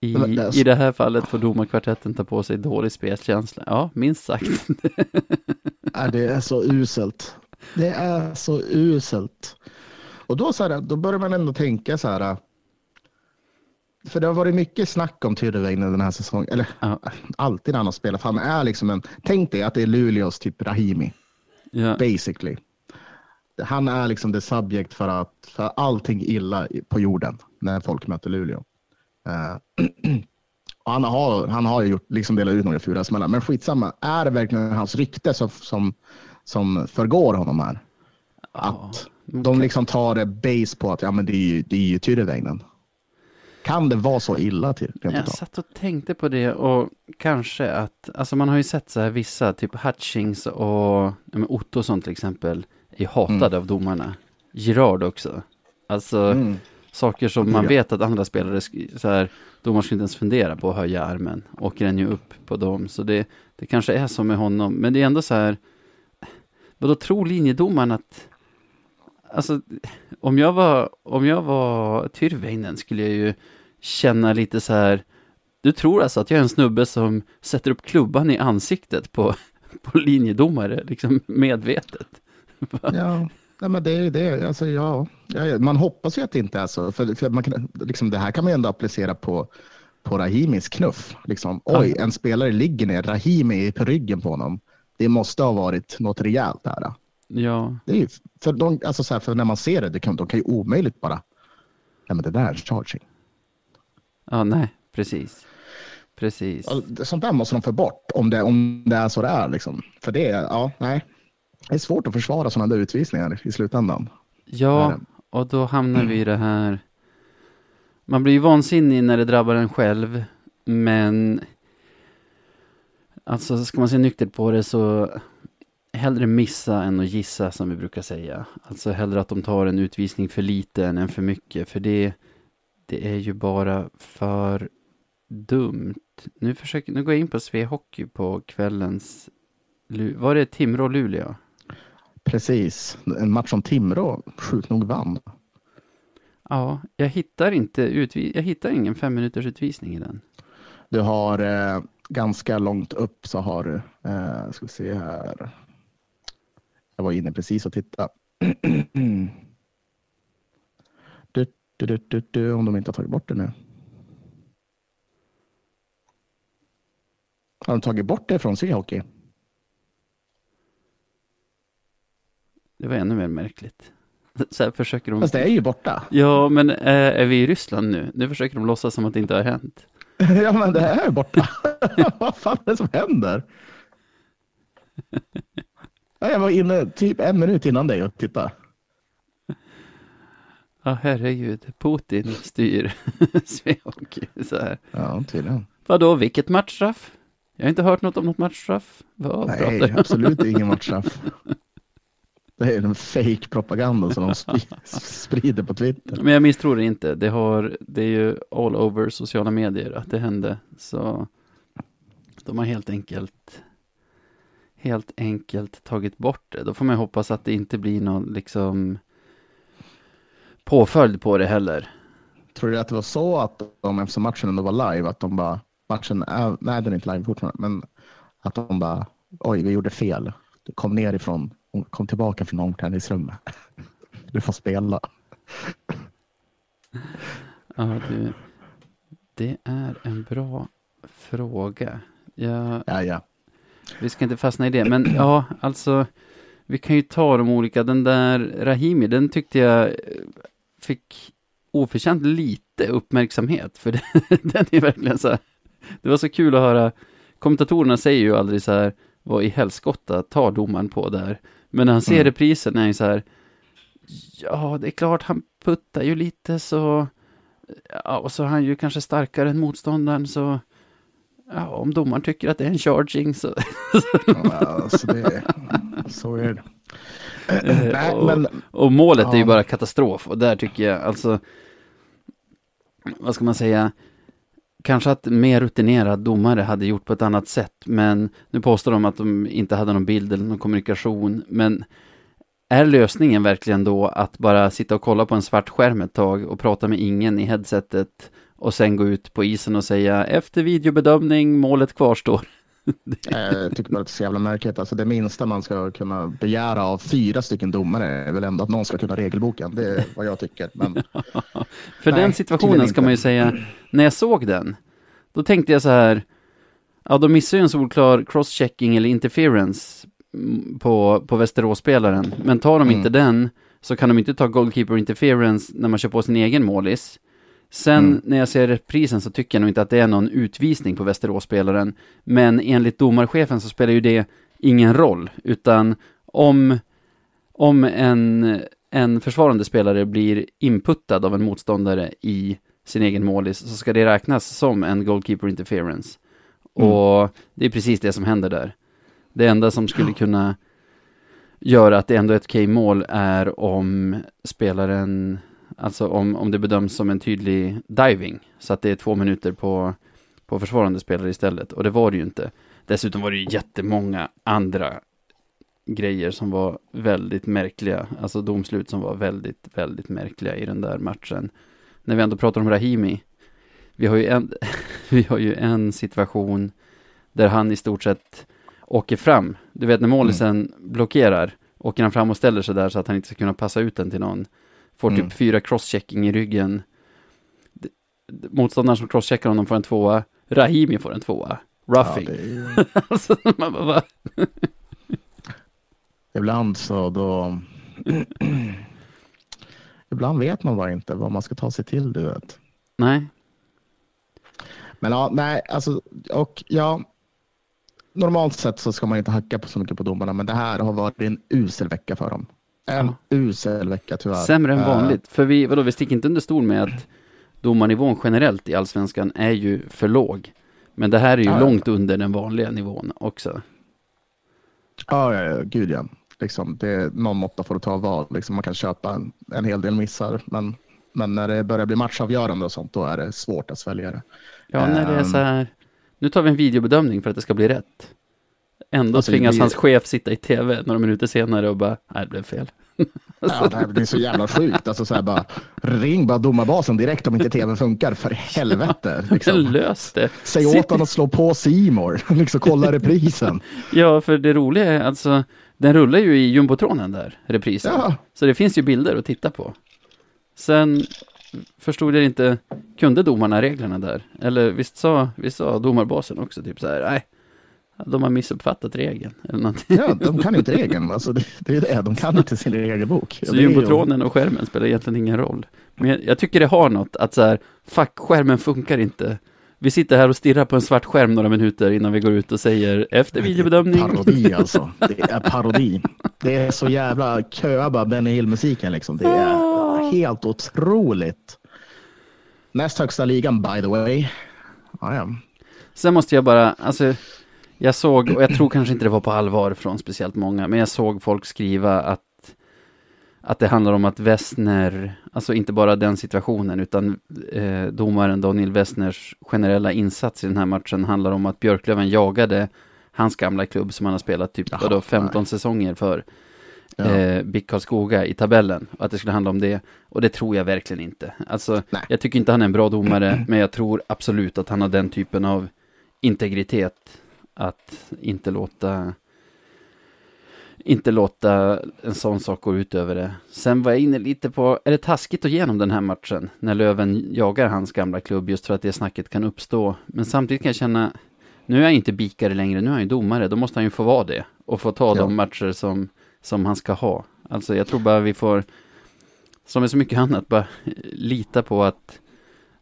I, det I det här fallet får domarkvartetten ta på sig dålig spelkänsla. Ja, minst sagt. Nej, det är så uselt. Det är så uselt. Och då, så här, då börjar man ändå tänka så här. För det har varit mycket snack om Tyrväinen den här säsongen. Eller Ja. alltid när han har spelat. Han är liksom en, tänk dig att det är Luleås typ Rahimi. Ja, Basically. Han är liksom det subject för, att, för allting illa på jorden när folk möter Luleå. Och han, har, han har ju gjort, liksom delat ut några fula smällar. Men skitsamma, är det verkligen hans rykte som, som, som förgår honom här? Att de liksom tar det base på att ja, men det är ju, det är ju Tyrväinen. Kan det vara så illa till? Jag utav? satt och tänkte på det och kanske att, alltså man har ju sett så här vissa, typ Hutchings och ja, Ottosson till exempel, är hatade av domarna. Girard också. Alltså Mm. saker som man vet att andra spelare, så här, domare skulle inte ens fundera på att höja armen, åker den ju upp på dem. Så det, det kanske är så med honom, men det är ändå så här, vad då tror linjedomaren att, alltså om jag var, om jag var Tyrväinen skulle jag ju känna lite så här, du tror alltså att jag är en snubbe som sätter upp klubban i ansiktet på, på linjedomare, liksom medvetet? Ja, nej, men det är det. Alltså, ja, man hoppas ju att det inte är så. För, för man kan, liksom, det här kan man ju ändå applicera på, på Rahimis knuff. Liksom, oj, en spelare ligger ner, Rahimi är på ryggen på honom. Det måste ha varit något rejält där. Ja, Det är ju, för, de, alltså, så här, för när man ser det, det kan, de kan ju omöjligt bara, nej men det där är charging. ja nej, precis. precis. Sånt där måste de få bort om det, om det är så det är. Liksom. För det, är- ja, nej. Det är svårt att försvara sådana där utvisningar i slutändan. Ja, och då hamnar vi i det här. Man blir ju vansinnig när det drabbar en själv, men alltså ska man se nyktert på det så hellre missa än att gissa som vi brukar säga. Alltså hellre att de tar en utvisning för lite än en för mycket, för det, det är ju bara för dumt. Nu, försöker, nu går jag in på Sve Hockey på kvällens, var det Timrå-Luleå? Precis. En match som Timrå sjukt nog vann. Ja, jag hittar inte utvi- jag hittar ingen fem minuters utvisning i den. Du har eh, ganska långt upp så har du, eh, ska vi se här. Jag var inne precis och tittade. du, du, du, du, du, om de inte har tagit bort det nu. Har de tagit bort det från Seahockey? Det var ännu mer märkligt. Så här försöker de... Fast det är ju borta. Ja, men äh, är vi i Ryssland nu? Nu försöker de låtsas som att det inte har hänt. ja, men det är borta. Vad fan är det som händer? Ja, jag var inne typ en minut innan dig och tittade. Ja, herregud. Putin styr Svehockey. Så här. Ja, tydligen. Vadå, vilket matchstraff? Jag har inte hört något om något matchstraff. Vad Nej, absolut ingen matchstraff. Det är en fake propaganda som de sp- sprider på Twitter. Men jag misstror det inte. Det, har, det är ju all over sociala medier att det hände. Så de har helt enkelt helt enkelt tagit bort det. Då får man hoppas att det inte blir någon liksom påföljd på det heller. Tror du att det var så att de, eftersom matchen ändå var live, att de bara, matchen är, nej den är inte live fortfarande, men att de bara, oj vi gjorde fel. Kom ner ifrån, kom tillbaka från omklädningsrummet. Du får spela. Ja, du, det är en bra fråga. Jag, Ja, ja. Vi ska inte fastna i det, men ja, alltså vi kan ju ta de olika. Den där Rahimi, den tyckte jag fick oförtjänt lite uppmärksamhet, för den, den är verkligen så här. Det var så kul att höra. Kommentatorerna säger ju aldrig så här, vad i helskotta tar domaren på där? Men när han ser Mm. reprisen är han ju så här, ja, det är klart, han puttar ju lite så, ja, och så är han ju kanske starkare än motståndaren, så Ja, om domaren tycker att det är en charging så... ja alltså det, så är det. Nej, och, men och målet är ju Ja. bara katastrof och där tycker jag alltså... Vad ska man säga? Kanske att mer rutinerad domare hade gjort på ett annat sätt, men nu påstår de att de inte hade någon bild eller någon kommunikation, men är lösningen verkligen då att bara sitta och kolla på en svart skärm ett tag och prata med ingen i headsetet och sen gå ut på isen och säga efter videobedömning, målet kvarstår. jag tycker bara att det är så jävla märkligt. Alltså det minsta man ska kunna begära av fyra stycken domare är väl ändå att någon ska kunna regelboken. Det är vad jag tycker. Men För Nej, den situationen ska man ju säga, när jag såg den, då tänkte jag så här, ja de missar ju en solklar crosschecking eller interference mm, på, på Västerås-spelaren, men tar de Mm. inte den så kan de inte ta goalkeeper interference när man kör på sin egen målis. Sen Mm. när jag ser reprisen så tycker jag nog inte att det är någon utvisning på Västerås-spelaren, men enligt domarchefen så spelar ju det ingen roll, utan om, om en, en försvarande spelare blir inputtad av en motståndare i sin egen målis så ska det räknas som en goalkeeper interference. Mm. Och det är precis det som händer där. Det enda som skulle kunna göra att det ändå är ett okej mål är om spelaren, alltså om, om det bedöms som en tydlig diving, så att det är två minuter på, på försvarande spelare istället. Och det var det ju inte. Dessutom var det ju jättemånga andra grejer som var väldigt märkliga, alltså domslut som var väldigt, väldigt märkliga i den där matchen. När vi ändå pratar om Rahimi, vi har ju en, vi har ju en situation där han i stort sett åker fram. Du vet när målisen blockerar, åker han fram och ställer sig där så att han inte ska kunna passa ut den till någon. Får typ Mm. fyra crosschecking i ryggen. Motståndaren som crosscheckar honom får en tvåa. Rahimi får en tvåa. ja, Roughing. det är alltså, man bara, va? ibland så då... ibland vet man bara inte vad man ska ta sig till, du vet. Nej, Men ja, nej, alltså, och ja, normalt sett så ska man inte hacka på så mycket på domarna, men det här har varit en usel vecka för dem. En Ja. usel vecka tyvärr. Sämre än Eh, vanligt. För vi, vadå, vi sticker inte under stol med att domarnivån generellt i allsvenskan är ju för låg. Men det här är ju Ja. långt under den vanliga nivån också. Ja, ja, ja, gud ja. Liksom, det är någon måtta får det ta vad. Liksom, man kan köpa en, en hel del missar, men, men när det börjar bli matchavgörande och sånt, då är det svårt att svälja det. Ja, när det är Ehm. så här, nu tar vi en videobedömning för att det ska bli rätt. Ändå Alltså, tvingas blir- hans chef sitta i tv några minuter senare och bara, nej det blev fel. Ja, det, här, det är så jävla sjukt. Alltså, så här, bara, ring bara domarbasen direkt om inte tv funkar, för helvete. Liksom. Lös det. Säg Sitt- åt honom att slå på Simor, liksom kolla reprisen. Ja, för det roliga är alltså, den rullar ju i jumbotronen där, reprisen. Ja. Så det finns ju bilder att titta på. Sen förstod jag inte, kunde domarna reglerna där? Eller visst sa, visst sa domarbasen också typ så här, nej, de har missuppfattat regeln eller någonting. Ja, de kan inte regeln. Alltså, det, det är det, de kan inte sin regelbok. Så jumbotronen och skärmen spelar egentligen ingen roll. Men jag, tycker det har något att så här, fuck, skärmen funkar inte. Vi sitter här och stirrar på en svart skärm några minuter innan vi går ut och säger efter videobedömning. Parodi alltså. Det är parodi. Det är så jävla köa bara Benny Hill-musiken liksom. Det är helt otroligt. Näst högsta ligan by the way. Ja, ja. Sen måste jag bara, alltså, jag såg, och jag tror kanske inte det var på allvar från speciellt många, men jag såg folk skriva att, att det handlar om att Wessner, alltså inte bara den situationen, utan eh, domaren Daniel Wessners generella insats i den här matchen handlar om att Björklöven jagade hans gamla klubb som han har spelat typ, Jaha, vadå, 15 nej. säsonger för. Ja. Eh, BIK Karlskoga i tabellen, och att det skulle handla om det. Och det tror jag verkligen inte. Alltså, Nej. jag tycker inte han är en bra domare, men jag tror absolut att han har den typen av integritet att inte låta inte låta en sån sak gå ut över det. Sen var jag inne lite på, är det taskigt att genom den här matchen när Löven jagar hans gamla klubb just för att det snacket kan uppstå. Men samtidigt kan jag känna, nu är jag inte bikare längre, nu är han ju domare, då måste han ju få vara det och få ta Ja. de matcher som, som han ska ha. Alltså jag tror bara vi får, som med så mycket annat, bara lita på att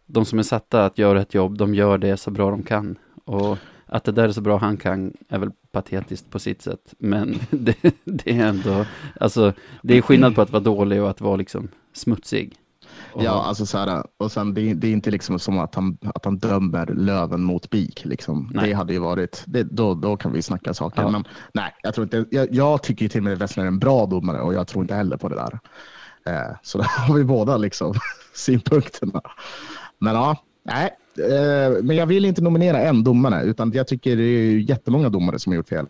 de som är satta att göra ett jobb, de gör det så bra de kan. Och att det där är så bra han kan är väl patetiskt på sitt sätt. Men det, det är ändå, alltså det är skillnad på att vara dålig och att vara liksom smutsig. Och, Ja, alltså så här, och sen det, det är inte liksom som att han, att han dömer Löven mot BIK. Liksom. Nej. Det hade ju varit, det, då, då kan vi snacka saker. Ja. Men nej, jag, tror inte, jag, jag tycker ju till och med Wessler är en bra domare och jag tror inte heller på det där. Eh, så där har vi båda liksom synpunkterna. Men ja, nej. Eh, men jag vill inte nominera en domare, utan jag tycker det är jättemånga domare som har gjort fel.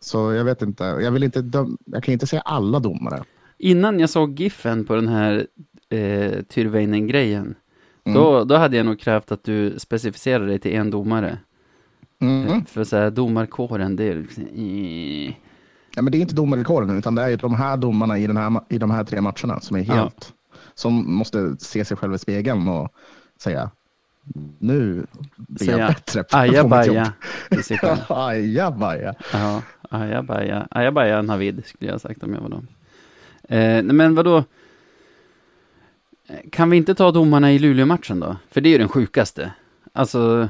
Så jag vet inte, jag vill inte jag kan inte säga alla domare. Innan jag såg giffen på den här eh, Tyrväinen-grejen, Mm. då, då hade jag nog krävt att du specificerade dig till en domare. Mm. För så här, domarkåren, det är liksom, eh, Ja, men det är inte domarkåren, utan det är ju de här domarna i, den här, i de här tre matcherna som är helt, som måste se sig själva i spegeln och säga nu blir jag bättre på, ajabaja till sig själv. Ajabaja. Ja, ajabaja, ajabaja Navid skulle jag ha sagt om jag var dem. Eh, men vadå? Kan vi inte ta domarna i Luleå-matchen då? För det är ju den sjukaste. Alltså,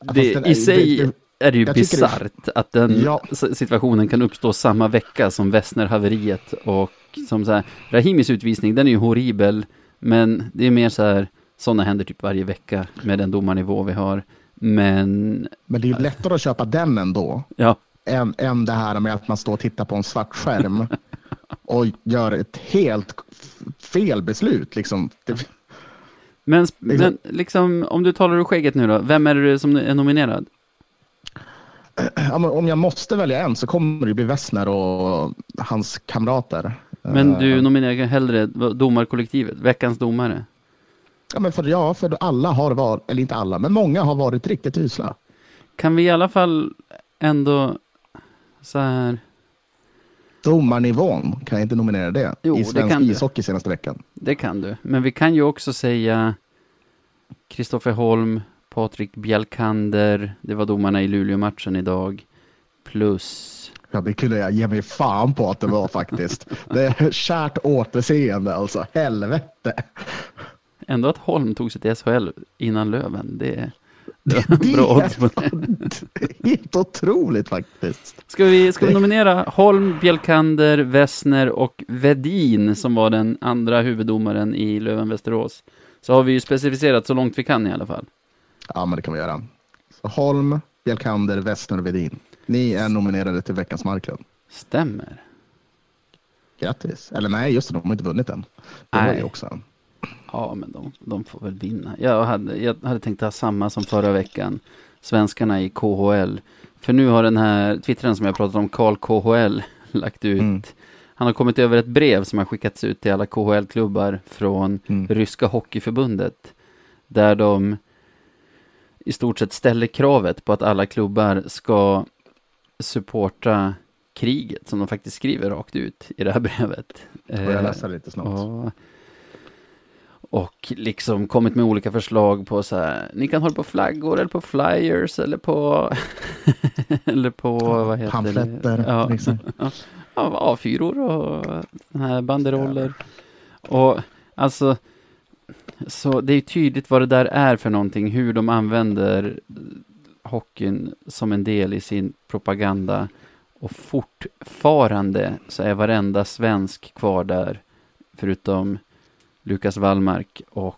det, fast den i är- sig det- det- är det ju bisarrt att den Ja. situationen kan uppstå samma vecka som Wessner-haveriet och som så här, Rahimis utvisning, den är ju horribel, men det är mer så här, sådana händer typ varje vecka med den domarnivå vi har. Men, Men det är ju lättare att köpa den ändå, ja, än, än det här med att man står och tittar på en svart skärm och gör ett helt fel beslut. Liksom. Det, Men, Liksom- men liksom, om du talar ur skägget nu då, vem är det som är nominerad? om jag måste välja en så kommer det bli Wessner och hans kamrater. Men Eh, du nominerar hellre domarkollektivet, veckans domare. Ja, men för, ja, för alla har varit, eller inte alla, men många har varit riktigt usla. Kan vi i alla fall ändå så här, Domarnivån, kan jag inte nominera det? Jo, I det svensk kan du. ishockey senaste veckan. det kan du. Men vi kan ju också säga Kristoffer Holm, Patrik Bjelkander, det var domarna i Luleå-matchen idag. Plus, Ja, det kunde jag ge mig fan på att det var faktiskt. Det är kärt återseende alltså, helvete. Ändå att Holm tog sig till SHL innan Löven, det, Det var bra odds på det. är helt otroligt faktiskt. Ska vi, ska vi nominera Holm, Bjelkander, Wessner och Vedin som var den andra huvuddomaren i Löven-Västerås? Så har vi ju specificerat så långt vi kan i alla fall. Ja, men det kan vi göra. Så Holm, Bjelkander, Westner och Vedin. Ni är nominerade till veckans Marklund. Stämmer. Grattis. Eller nej, just det, de har inte vunnit än. Det var Nej. ju också. Ja, men de, de får väl vinna. Jag hade, jag hade tänkt ha samma som förra veckan. Svenskarna i KHL. För nu har den här twittraren som jag pratat om, Karl KHL, lagt ut. Mm. Han har kommit över ett brev som har skickats ut till alla KHL-klubbar från Mm. Ryska Hockeyförbundet. Där de i stort sett ställer kravet på att alla klubbar ska supporta kriget som de faktiskt skriver rakt ut i det här brevet. Får jag Eh, läsa lite snart? och, och liksom kommit med olika förslag på så här, ni kan hålla på flaggor eller på flyers eller på, eller på, vad heter Pamfletter, det? Ja, liksom. ja, A4 och här banderoller. Och alltså, så det är tydligt vad det där är för någonting, hur de använder hockeyn som en del i sin propaganda. Och fortfarande så är varenda svensk kvar där, förutom Lukas Wallmark och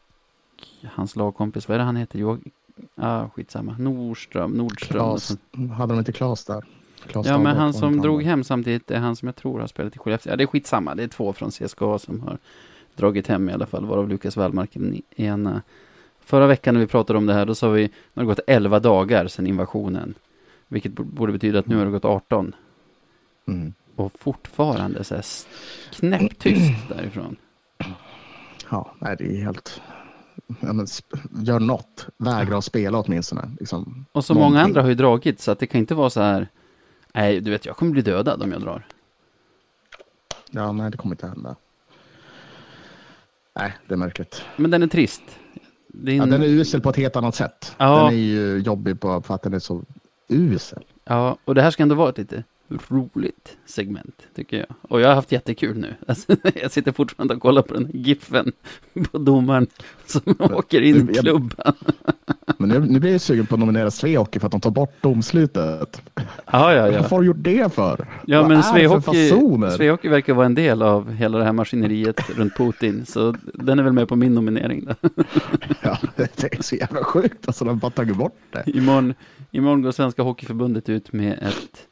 hans lagkompis, vad är det han heter? Jo, ah, skitsamma. Nordström, Nordström. Klas, hade de inte Klas där? Klas Ja, men han som drog hem samtidigt är han som jag tror har spelat i Skellefteå. Ja, det är skitsamma. Det är två från CSKA som har dragit hem i alla fall, varav Lukas Wallmark den ena. Förra veckan när vi pratade om det här, då sa vi det har gått 11 dagar sedan invasionen. Vilket borde betyda att nu har det gått 18. Mm. Och fortfarande så här knäpptyst därifrån. Ja, nej, det är helt... Ja, men gör något. Vägra att spela åtminstone. Liksom, Och så många andra har ju dragit, så att det kan inte vara så här, nej, du vet, jag kommer bli dödad om jag drar. Ja, nej, det kommer inte hända. Nej, det är märkligt. Men den är trist. Är Ja, en- den är usel på ett helt annat sätt. Ja. Den är ju jobbig på för att den är så usel. Ja, och det här ska ändå vara ett lite roligt segment, tycker jag. Och jag har haft jättekul nu. Alltså, jag sitter fortfarande och kollar på den här giffen på domaren som åker in i klubban. Men nu, nu blir jag sugen på att nominera Svehockey för att de tar bort domslutet. Ja, ja, ja. har du gjort det för? Ja, Vad men Svehockey? Svehockey verkar vara en del av hela det här maskineriet runt Putin, så den är väl med på min nominering då. Ja, det är så jävla sjukt. Alltså, de bara tagit bort det. Imorgon, imorgon går Svenska Hockeyförbundet ut med ett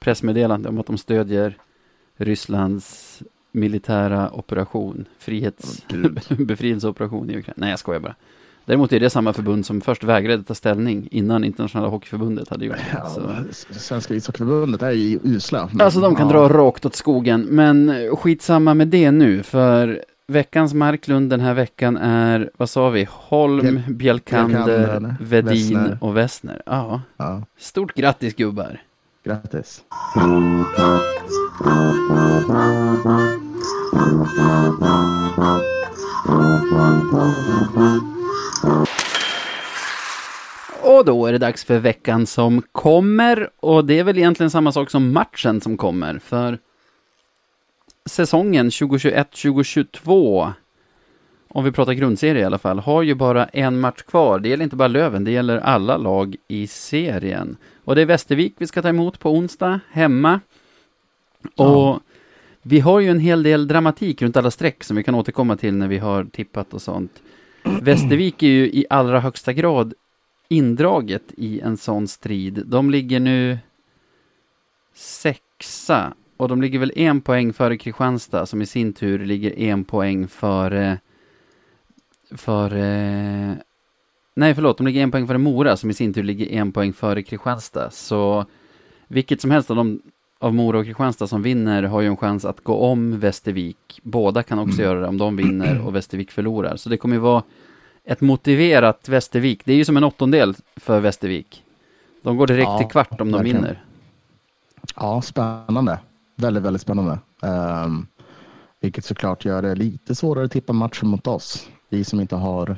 pressmeddelande om att de stödjer Rysslands militära operation, frihets, Gud. befrielseoperation i Ukraina. Nej, jag skojar bara. Däremot är det samma förbund som först vägrade ta ställning innan internationella hockeyförbundet hade gjort det. Ja, Så. Svenska ishockeyförbundet är ju usla. men- Alltså de kan ja. dra rakt åt skogen, men skitsamma med det nu, för veckans Marklund den här veckan är, vad sa vi, Holm, Bjel- Bjelkander, Bjelkander, Vedin Wessner. och Wessner. Ja, Ja, stort grattis gubbar! Grattis. Och då är det dags för veckan som kommer, och det är väl egentligen samma sak som matchen som kommer, för säsongen 2021-2022, om vi pratar grundserie i alla fall, har ju bara en match kvar. Det gäller inte bara Löven, det gäller alla lag i serien. Och det är Västervik vi ska ta emot på onsdag, hemma. Och Ja. vi har ju en hel del dramatik runt alla streck som vi kan återkomma till när vi har tippat och sånt. Västervik är ju i allra högsta grad indraget i en sån strid. De ligger nu sexa och de ligger väl en poäng före Kristianstad som i sin tur ligger en poäng före före nej förlåt, de ligger en poäng före Mora som i sin tur ligger en poäng före Kristianstad. Så vilket som helst av de av Mora och Kristianstad som vinner har ju en chans att gå om Västervik. Båda kan också Mm. göra det om de vinner och Västervik förlorar. Så det kommer ju vara ett motiverat Västervik. Det är ju som en åttondel för Västervik. De går direkt Ja, till kvart om de verkligen. vinner. Ja, spännande. Väldigt, väldigt spännande. Um, vilket såklart gör det lite svårare att tippa matchen mot oss. Vi som inte har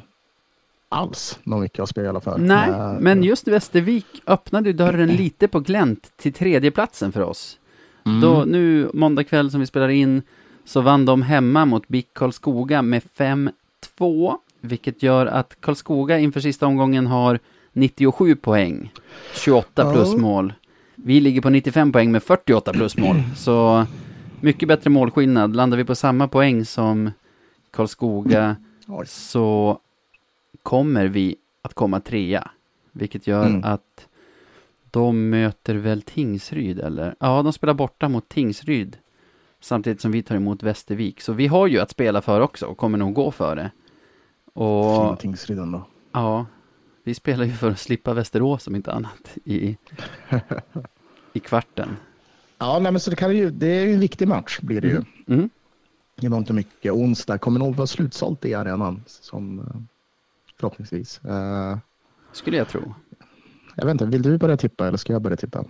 alls någon mycket att spela för. Nej, Eh, men just Västervik öppnade ju dörren lite på glänt till tredjeplatsen för oss. mm, Då, nu måndag kväll som vi spelar in så vann de hemma mot BIK Karlskoga med 5-2, vilket gör att Karlskoga inför sista omgången har 97 poäng, 28 Ja. plusmål. Vi ligger på 95 poäng med 48 plusmål. Så mycket bättre målskillnad. Landar vi på samma poäng som Karlskoga Oj. så kommer vi att komma trea. Vilket gör Mm. att de möter väl Tingsryd eller? Ja, de spelar borta mot Tingsryd. Samtidigt som vi tar emot Västervik. Så vi har ju att spela för också och kommer nog gå för det. Fina Och Tingsryden då. ja, vi spelar ju för att slippa Västerås om inte annat i, i kvarten. Ja, nej, men så det, kan ju, det är ju en viktig match blir det ju. Mm. Det var inte mycket. Onsdag kommer nog vara slutsålt i arenan. Som, eh, förhoppningsvis. Eh, Skulle jag tro. jag vet inte, vill du börja tippa eller ska jag börja tippa?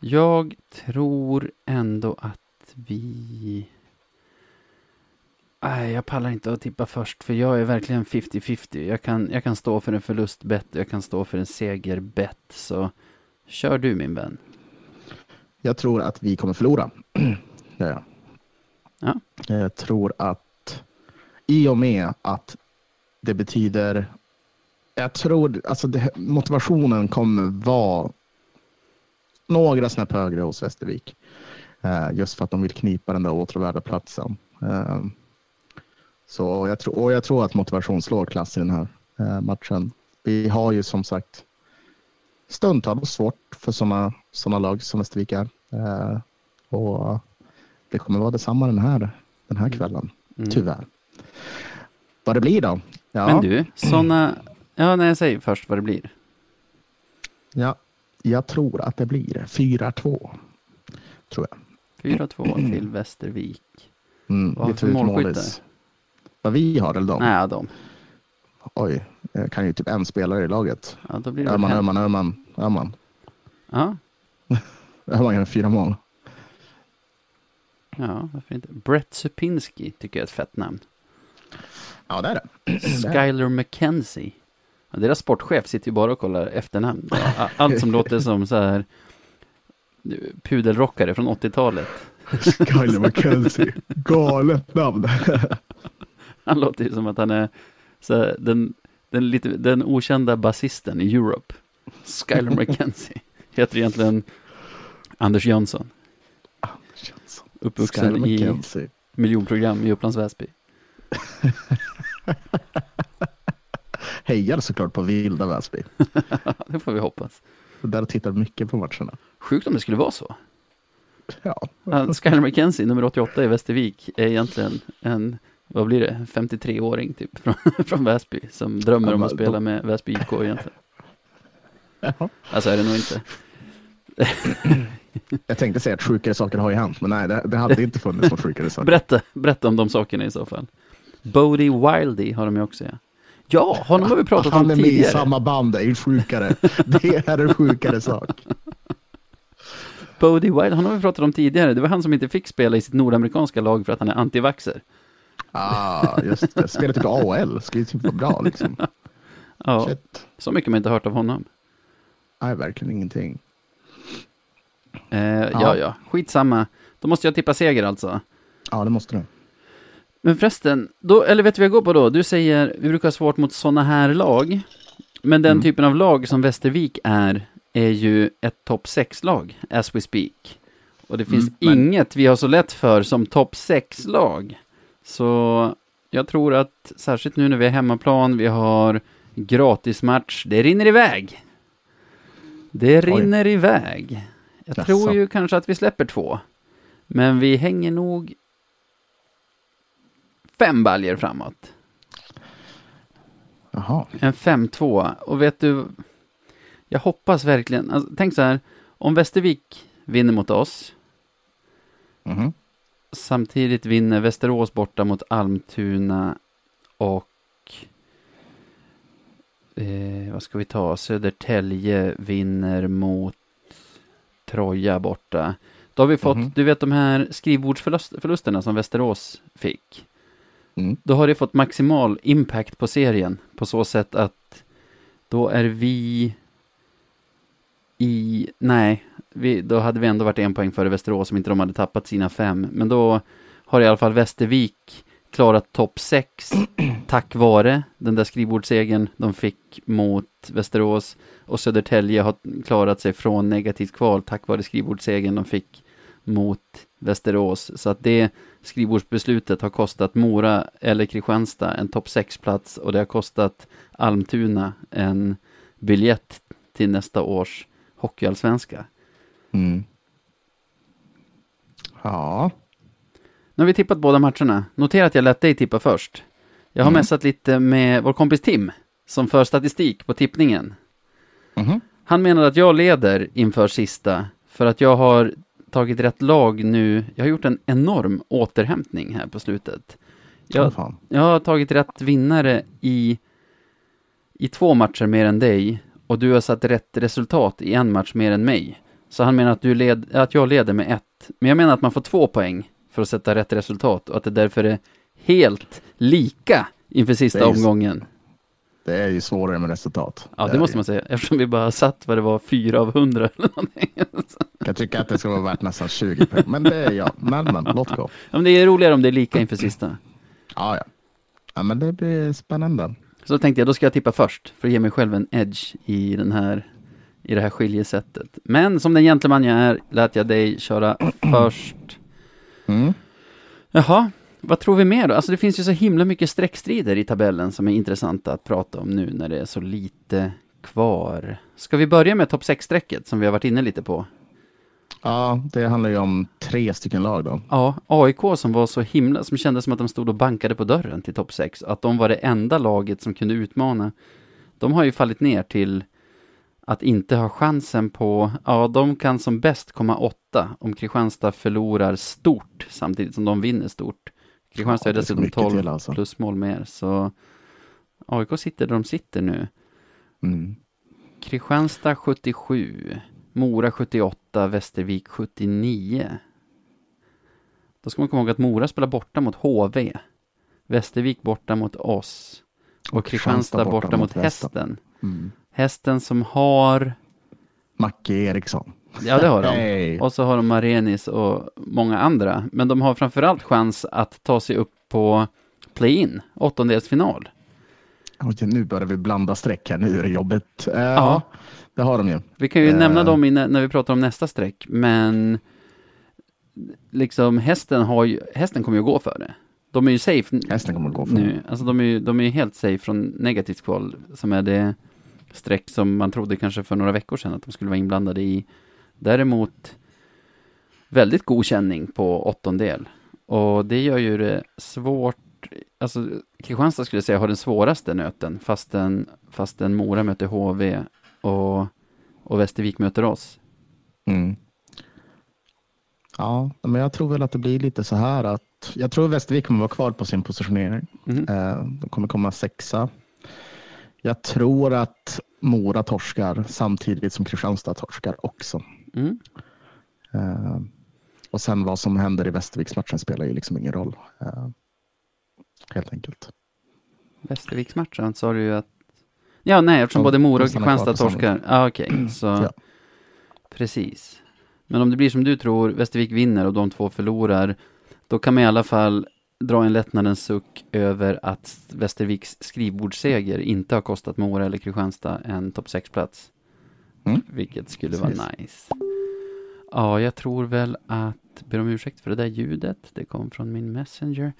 Jag tror ändå att vi... Nej, jag pallar inte att tippa först, för jag är verkligen 50-50. Jag kan, jag kan stå för en förlustbett jag kan stå för en segerbett, så kör du min vän. Jag tror att vi kommer förlora. ja, ja. Ja. Jag tror att i och med att det betyder... Jag tror alltså det, motivationen kommer vara några snäpp högre hos Västervik. Eh, just för att de vill knipa den där åtråvärda platsen. Eh, så jag tror, och jag tror att motivation slår klass i den här matchen. Vi har ju som sagt stundtals svårt för sådana såna lag som Västervik är. Och det kommer vara detsamma den här, den här kvällen, Mm. tyvärr. Vad det blir då? Ja, Men du, sådana... Ja, nej, jag säger först vad det blir. ja, jag tror att det blir 4-2. Tror jag. 4-2 till Västervik. Mm, Vad har vi för målis. Vad vi har eller de? Nej, de. Oj, jag kan ju typ en spelare i laget. Ja, då blir det Öhman, Öhman, Öhman, Öhman. Ja, Öhman gör fyra mål. Ja, varför inte? Brett Supinski tycker jag är ett fett namn. Ja, det är det. Skyler McKenzie. Ja, deras sportchef sitter ju bara och kollar efternamn. Allt som låter som så här pudelrockare från 80-talet. Skyler McKenzie. Galet namn. Han låter ju som att han är så här, den, den, lite, den okända basisten i Europe. Skyler McKenzie. Heter egentligen Anders Jönsson. Uppvuxen i McKenzie. miljonprogram i Upplands Väsby. Hejar såklart på Vilda Väsby. det får vi hoppas. Där tittar mycket på matcherna. Sjukt om det skulle vara så. Ja, Skyler McKenzie, nummer 88 i Västervik, är egentligen en, vad blir det, 53-åring typ från, från Väsby som drömmer Ja, om att spela med Väsby IK egentligen. Ja. Alltså är det nog inte. Jag tänkte säga att sjukare saker har ju hänt, men nej, det, det hade inte funnits något sjukare saker. Berätta, berätta om de sakerna i så fall. Bodie Wildy har de ju också ja. Ja, honom har vi pratat Han om är med i tidigare. samma band, det är ju sjukare. Det är en sjukare sak. Bodie Wildy, honom har vi pratat om tidigare. Det var han som inte fick spela i sitt nordamerikanska lag för att han är antivaxer. Ah, just det. Spelar typ AHL, ju typ vara bra liksom. Ja, Shit. så mycket man inte hört av honom. Nej, verkligen ingenting. Eh, ja, ja, skitsamma. Då måste jag tippa seger alltså. Ja, det måste du. Men förresten, då, eller vet du vad jag går på då? Du säger, vi brukar ha svårt mot sådana här lag. Men den Mm. typen av lag som Västervik är, är ju ett topp 6-lag, as we speak. Och det finns Mm, men- inget vi har så lätt för som topp 6-lag. Så jag tror att, särskilt nu när vi är hemmaplan, vi har gratismatch, det rinner iväg. Det rinner iväg. Jag Jaså. tror ju kanske att vi släpper två. Men vi hänger nog fem baljer framåt. Jaha. En 5-2. Och vet du, jag hoppas verkligen, alltså, tänk så här, om Västervik vinner mot oss, Mhm. samtidigt vinner Västerås borta mot Almtuna och eh, vad ska vi ta, Södertälje vinner mot Troja borta. Då har vi fått, Mhm. du vet de här skrivbordsförlusterna som Västerås fick. Mm. Då har det fått maximal impact på serien på så sätt att då är vi i, nej, vi, då hade vi ändå varit en poäng före Västerås om inte de hade tappat sina fem. Men då har i alla fall Västervik klarat topp 6 tack vare den där skrivbordssegern de fick mot Västerås och Södertälje har klarat sig från negativt kval tack vare skrivbordssegern de fick mot Västerås. Så att det skrivbordsbeslutet har kostat Mora eller Kristianstad en topp 6-plats och det har kostat Almtuna en biljett till nästa års hockeyallsvenska. Mm. Ja, nu har vi tippat båda matcherna. Notera att jag lät dig tippa först. Jag har Mm. messat lite med vår kompis Tim, som för statistik på tippningen. Mhm. Han menar att jag leder inför sista, för att jag har tagit rätt lag nu. Jag har gjort en enorm återhämtning här på slutet. ja. Jag, jag har tagit rätt vinnare i, i två matcher mer än dig, och du har satt rätt resultat i en match mer än mig. Så han menar att, du led, att jag leder med ett. Men jag menar att man får två poäng för att sätta rätt resultat och att det därför är helt lika inför sista Det ju- omgången. Det är ju svårare med resultat. Ja, det är måste man säga, eftersom vi bara satt vad det var, fyra av hundra eller någonting. Jag tycker att det ska vara värt nästan 20 poäng, men det är jag. Men, men, låt gå. Ja, men det är roligare om det är lika inför sista. Ja, ja. Ja, men det blir spännande. Så tänkte jag, då ska jag tippa först, för att ge mig själv en edge i, den här, i det här skiljesättet. Men som den gentleman jag är, lät jag dig köra först. Mm. Jaha, vad tror vi mer då? Alltså det finns ju så himla mycket streckstrider i tabellen som är intressanta att prata om nu när det är så lite kvar. Ska vi börja med topp 6-strecket som vi har varit inne lite på? Ja, det handlar ju om tre stycken lag då. Ja, AIK som var så himla, som kändes som att de stod och bankade på dörren till topp 6, att de var det enda laget som kunde utmana. De har ju fallit ner till att inte ha chansen på, ja, de kan som bäst komma åtta om Kristianstad förlorar stort samtidigt som de vinner stort. Kristianstad Ja, är dessutom mycket 12 till, alltså. plus mål mer, så AIK sitter där de sitter nu. Mm. Kristianstad 77, Mora 78, Västervik 79. Då ska man komma ihåg att Mora spelar borta mot HV, Västervik borta mot oss och, Kristianstad borta, mot Västern. Hästen. Mm. Hästen som har, Macke Eriksson. ja det har de, Hej. och så har de Marenis och många andra, men de har framförallt chans att ta sig upp på play-in, åttondelsfinal. Oj, nu börjar vi blanda streck här, nu är det jobbigt. Eh, Ja. det har de ju. Vi kan ju Eh. nämna dem när vi pratar om nästa streck, men liksom hästen har ju, hästen kommer ju gå för det. De är ju safe Hästen kommer att gå för nu, alltså de är ju de är helt safe från negativt kval, som är det streck som man trodde kanske för några veckor sedan att de skulle vara inblandade i. Däremot väldigt god känning på åttondel. Och det gör ju det svårt, alltså Kristianstad skulle jag säga har den svåraste nöten, fastän, fastän Mora möter HV och, och Västervik möter oss. Mm. Ja, men jag tror väl att det blir lite så här att jag tror Västervik kommer vara kvar på sin positionering. Eh, De kommer komma sexa. Jag tror att Mora torskar samtidigt som Kristianstad torskar också. Mm. Eh, Och sen vad som händer i Västerviksmatchen spelar ju liksom ingen roll. Eh, Helt enkelt. Västerviksmatchen sa du ju att... Ja, nej, eftersom Ja, både Mora och Kristianstad torskar. Ja, okej, så... Ja. Precis. Men om det blir som du tror, Västervik vinner och de två förlorar, då kan man i alla fall dra en lättnadens suck över att Västerviks skrivbordsseger inte har kostat Mora eller Kristianstad en topp 6-plats. Mm. Vilket skulle Precis. vara nice. Ja, jag tror väl att, ber om ursäkt för det där ljudet, det kom från min messenger.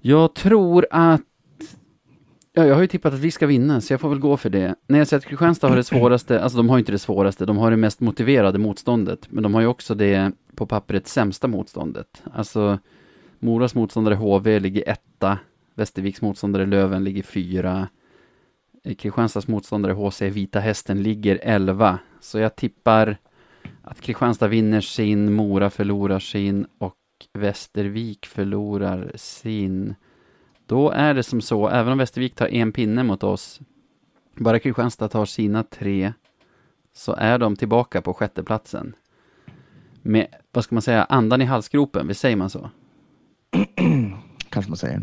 Jag tror att Ja, jag har ju tippat att vi ska vinna, så jag får väl gå för det. När jag säger att Kristianstad har det svåraste, alltså de har inte det svåraste, de har det mest motiverade motståndet, men de har ju också det på pappret sämsta motståndet. Alltså, Moras motståndare HV ligger etta, Västerviks motståndare Löven ligger fyra, eh, Kristianstads motståndare HC Vita Hästen ligger elva, så jag tippar att Kristianstad vinner sin, Mora förlorar sin och Västervik förlorar sin. Då är det som så, även om Västervik tar en pinne mot oss, bara Kristianstad tar sina tre, så är de tillbaka på sjätteplatsen. Med, vad ska man säga, andan i halsgropen, visst säger man så? Kanske man säger.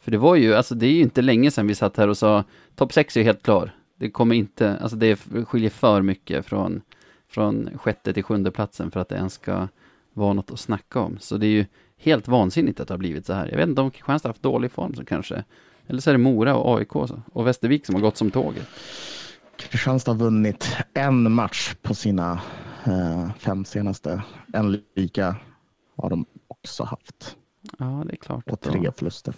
För det var ju, alltså det är ju inte länge sedan vi satt här och sa, topp 6 är ju helt klar. Det kommer inte, alltså det skiljer för mycket från, från sjätte till sjunde platsen för att det ens ska vara något att snacka om. Så det är ju helt vansinnigt att det har blivit så här. Jag vet inte om Kristianstad har haft dålig form så kanske. Eller så är det Mora och AIK så, och Västervik som har gått som tåget. Kristianstad har vunnit en match på sina eh, fem senaste. En lika har de också haft. Ja, det är klart. Och tre förluster.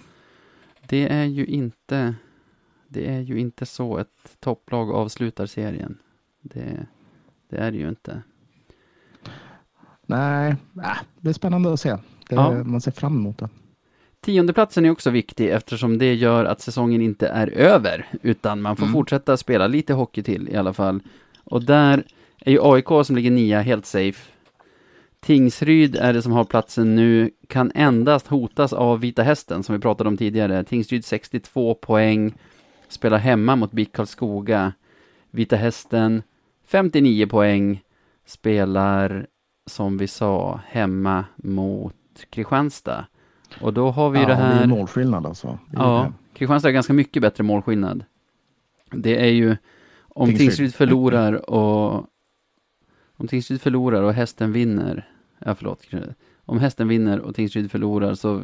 Det är ju inte Det är ju inte så ett topplag avslutar serien. Det, det är det ju inte. Nej, äh, det är spännande att se. Det, Ja. Man ser fram emot det. Tiondeplatsen är också viktig eftersom det gör att säsongen inte är över, utan man får Mm. fortsätta spela lite hockey till i alla fall. Och där är ju AIK som ligger nia helt safe. Tingsryd är det som har platsen nu, kan endast hotas av Vita Hästen som vi pratade om tidigare. Tingsryd 62 poäng, spelar hemma mot BIK Karlskoga. Vita Hästen 59 poäng, spelar som vi sa hemma mot Kristianstad. Och då har vi ja, det Det är här... målskillnad alltså. Det är Ja, det. Kristianstad har ganska mycket bättre målskillnad. Det är ju om. Tingsryd förlorar och om Tingsryd förlorar och hästen vinner, ja förlåt, om hästen vinner och Tingsryd förlorar så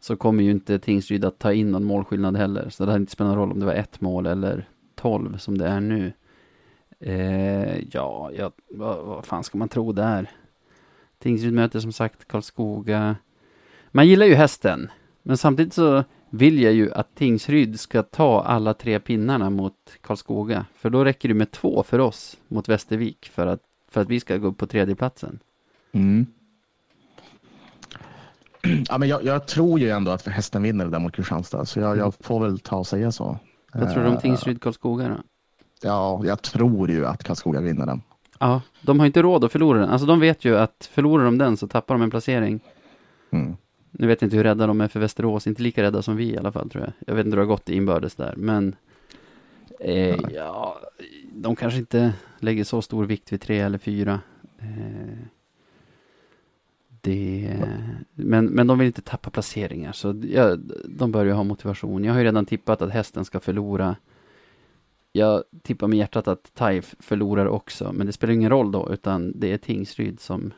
så kommer ju inte Tingsryd att ta in någon målskillnad heller. Så det hade inte spelat någon roll om det var ett mål eller tolv som det är nu. Eh, ja, ja vad, vad fan ska man tro där? Tingsryd möter som sagt Karlskoga. Man gillar ju hästen, men samtidigt så vill jag ju att Tingsryd ska ta alla tre pinnarna mot Karlskoga. För då räcker det med två för oss mot Västervik för att, för att vi ska gå upp på tredjeplatsen. Mm. Ja, men jag, jag tror ju ändå att hästen vinner det där mot Kristianstad, så jag, jag får väl ta och säga så. Vad tror du om Eh, Tingsryd-Karlskoga då? Ja, jag tror ju att Karlskoga vinner den. Ja, de har inte råd att förlora den. Alltså de vet ju att förlorar de den så tappar de en placering. Mm. Nu vet jag inte hur rädda de är för Västerås, inte lika rädda som vi i alla fall tror jag. Jag vet inte hur det har gått i inbördes där, men eh, ja, de kanske inte lägger så stor vikt vid tre eller fyra. Eh, det, men, men de vill inte tappa placeringar, så ja, de bör ju ha motivation. Jag har ju redan tippat att hästen ska förlora. Jag tippar med hjärtat att Taif förlorar också, men det spelar ingen roll då, utan det är Tingsryd som,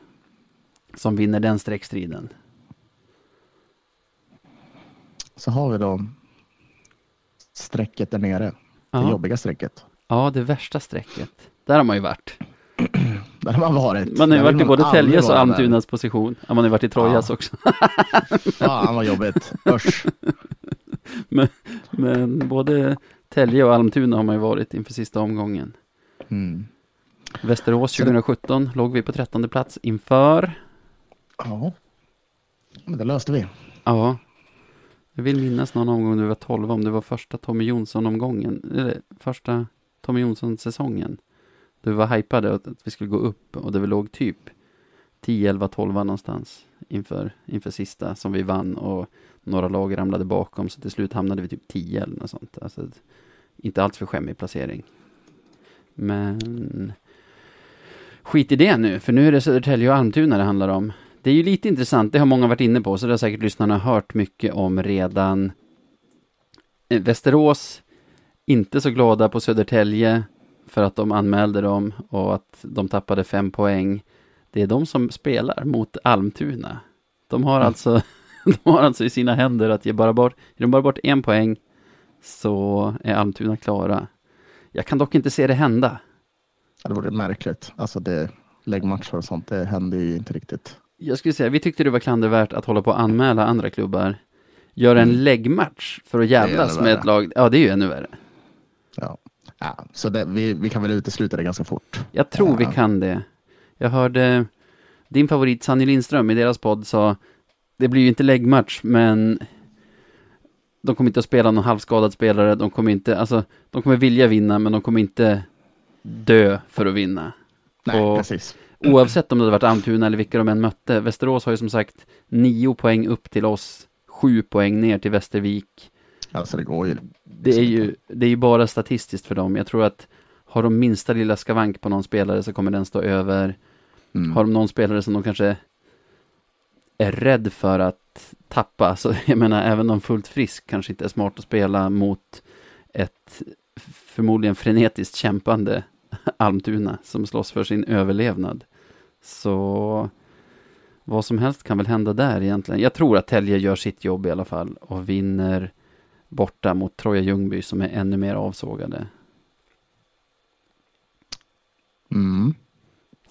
som vinner den streckstriden. Så har vi då strecket där nere. Det Ja. jobbiga strecket. Ja, det värsta strecket. Där har man ju varit. Där har man varit. Man har ju varit i både Täljes och. Almtunas position. Ja, man har ju varit i Trojas Ja. också. Fan vad jobbigt. Usch. Men både Tälje och Almtuna har man ju varit inför sista omgången. Mm. Västerås Så det- 2017 låg vi på trettonde plats inför. Ja. Men det löste vi. Ja. Jag vill minnas någon omgång du var 12 om det var första Tommy Jonsson-omgången. Eller första Tommy Jonsson-säsongen. Då vi var hypade att vi skulle gå upp och det vi låg typ 10, 11, 12 någonstans inför, inför sista som vi vann och några lag ramlade bakom så till slut hamnade vi typ 10 eller något sånt. Alltså, inte alls för skämmig placering. Men skit i det nu, för nu är det Södertälje och Almtuna det handlar om. Det är ju lite intressant, det har många varit inne på, så det har säkert lyssnarna hört mycket om redan. Eh, Västerås, inte så glada på Södertälje för att de anmälde dem och att de tappade fem poäng. Det är de som spelar mot Almtuna. De har Mm. alltså, de har alltså i sina händer att ge bara bort, ger de bara bort en poäng så är Almtuna klara. Jag kan dock inte se det hända. Det vore märkligt. Alltså det, läggmatcher och sånt, det händer ju inte riktigt. Jag skulle säga, vi tyckte det var klandervärt att hålla på att anmäla andra klubbar. Göra en Mm. läggmatch för att jävlas med ett lag. Ja, det är ju ännu värre. Ja. Ja, så det, vi, vi kan väl utesluta det ganska fort. Jag tror vi Ja. kan det. Jag hörde din favorit Sanny Lindström i deras podd sa, det blir ju inte läggmatch, men de kommer inte att spela någon halvskadad spelare, de kommer inte, alltså, de kommer vilja vinna, men de kommer inte dö för att vinna. Nej, Och- precis. Oavsett om det hade varit Almtuna eller vilka de än mötte. Västerås har ju som sagt nio poäng upp till oss, sju poäng ner till Västervik. Alltså det går ju. Det är ju, det är ju bara statistiskt för dem. Jag tror att har de minsta lilla skavank på någon spelare så kommer den stå över. Mm. Har de någon spelare som de kanske är rädd för att tappa, så jag menar även om fullt frisk kanske inte är smart att spela mot ett förmodligen frenetiskt kämpande Almtuna som slåss för sin överlevnad. Så vad som helst kan väl hända där egentligen. Jag tror att Telge gör sitt jobb i alla fall och vinner borta mot Troja Ljungby som är ännu mer avsågade. Mm.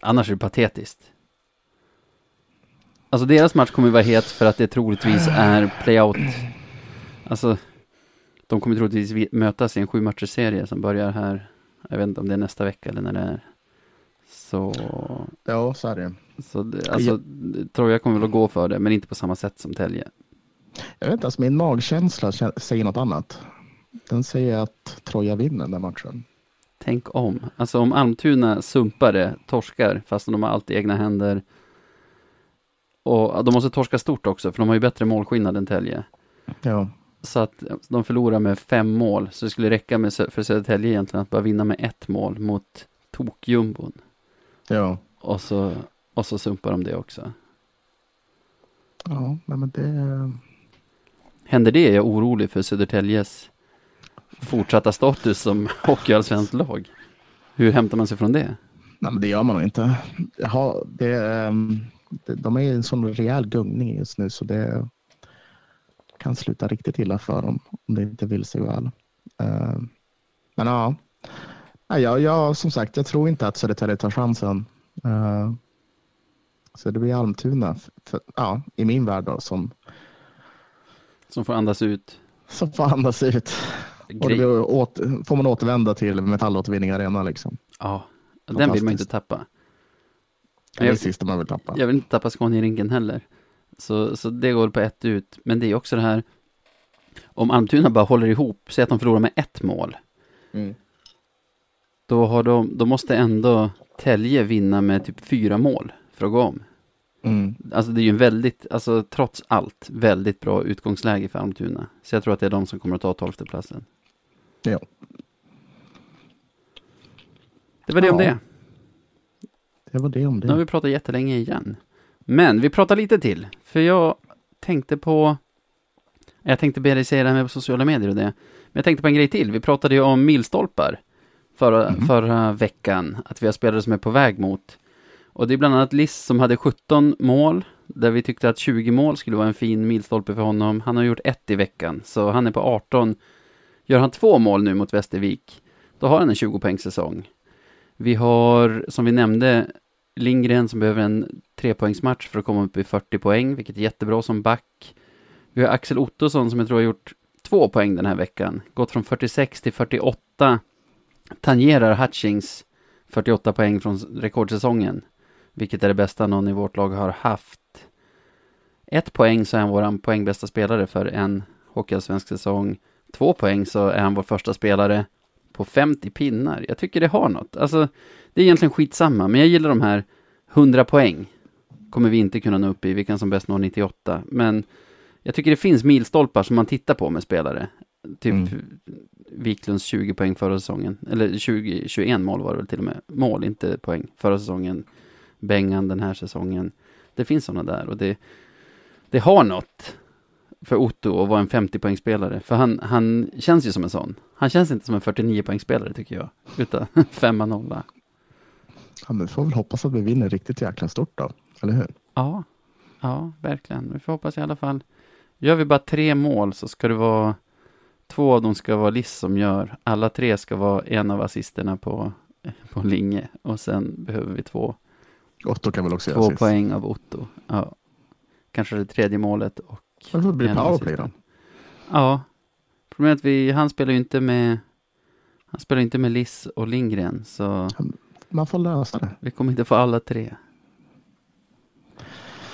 Annars är det patetiskt. Alltså deras match kommer ju vara het för att det troligtvis är playout. Alltså, de kommer troligtvis vi- mötas i en sju matchers serie som börjar här. Jag vet inte om det är nästa vecka eller när det är. Så, Ja, så är det. så det, alltså, Troja kommer väl att gå för det, men inte på samma sätt som Telge. Jag vet inte, alltså min magkänsla kä- säger något annat. Den säger att Troja vinner den matchen. Tänk om. Alltså om Almtuna sumpar det, torskar, fast de har allt i egna händer. Och de måste torska stort också, för de har ju bättre målskillnad än Telge. Ja, Så att de förlorar med fem mål, så det skulle räcka med, för Södertälje egentligen att bara vinna med ett mål mot tokjumbon. ja, Och så, och så sumpar de det också. ja, men det. Händer det är jag orolig för Södertäljes fortsatta status som hockeyallsvenskt lag. Hur hämtar man sig från det? Nej, men det gör man nog inte. Ja, det, ehm, det, de är i en sån rejäl gungning just nu så det kan sluta riktigt illa för dem om det inte vill sig väl. Ehm, men ja, jag, jag, som sagt, jag tror inte att Södertälje tar chansen. Ehm, så det blir Almtuna, för, ja, i min värld då, som, som får andas ut. som får andas ut. Och Grej. blir åter, får man återvända till Metallåtervinning Arena. Liksom. Ja, den vill man inte tappa. Det är det sista man vill tappa. Jag vill inte tappa Scania-rinken heller. Så, så det går på ett ut. Men det är också det här, om Almtuna bara håller ihop, säg att de förlorar med ett mål. Mm. Då, har de, då måste ändå Telge vinna med typ fyra mål för att gå om. Mm. Alltså det är ju en väldigt, alltså trots allt, väldigt bra utgångsläge för Almtuna. Så jag tror att det är de som kommer att ta tolfte platsen. Ja. Det var det om Ja. det. Det var det om Nu har det. vi pratat jättelänge igen. Men vi pratar lite till. För jag tänkte på... Jag tänkte be dig säga det här med sociala medier och det. Men jag tänkte på en grej till. Vi pratade ju om milstolpar förra, Mhm. förra veckan. Att vi har spelare som är på väg mot. Och det är bland annat Liss som hade 17 mål. Där vi tyckte att 20 mål skulle vara en fin milstolpe för honom. Han har gjort ett i veckan. Så han är på 18. Gör han två mål nu mot Västervik. Då har han en 20-poängssäsong. Vi har, som vi nämnde, Lindgren som behöver en trepoängsmatch för att komma upp i 40 poäng, vilket är jättebra som back. Vi har Axel Ottosson som jag tror har gjort två poäng den här veckan. Gått från 46 till 48. Tangerar Hutchings 48 poäng från rekordsäsongen. Vilket är det bästa någon i vårt lag har haft. Ett poäng så är han vår poängbästa spelare för en hockeyallsvensk säsong. Två poäng så är han vår första spelare på 50 pinnar. Jag tycker det har något. Alltså, det är egentligen skitsamma, men jag gillar de här 100 poäng. Kommer vi inte kunna nå upp i, vi kan som bäst nå 98. Men jag tycker det finns milstolpar som man tittar på med spelare. Typ Mm. Wiklunds 20 poäng förra säsongen. Eller 20, 21 mål var det väl till och med. Mål, inte poäng. Förra säsongen. Bengan den här säsongen. Det finns sådana där och det, det har något för Otto att vara en 50-poängsspelare. För han, han känns ju som en sån. Han känns inte som en 49-poängsspelare tycker jag. Utan femma nolla. Ja, men vi får väl hoppas att vi vinner riktigt jäkla stort då. Eller hur? Ja, ja, verkligen. Vi får hoppas i alla fall. Gör vi bara tre mål så ska det vara två av dem ska vara Liss som gör. Alla tre ska vara en av assisterna på, på Linge. Och sen behöver vi två, Otto kan väl också två göra sist. poäng av Otto. Ja. Kanske det tredje målet och Men det blir powerplay då. Ja. Problemet är att vi, han spelar ju inte med han spelar inte med Liss och Lindgren så Man får lösa det. vi kommer inte få alla tre.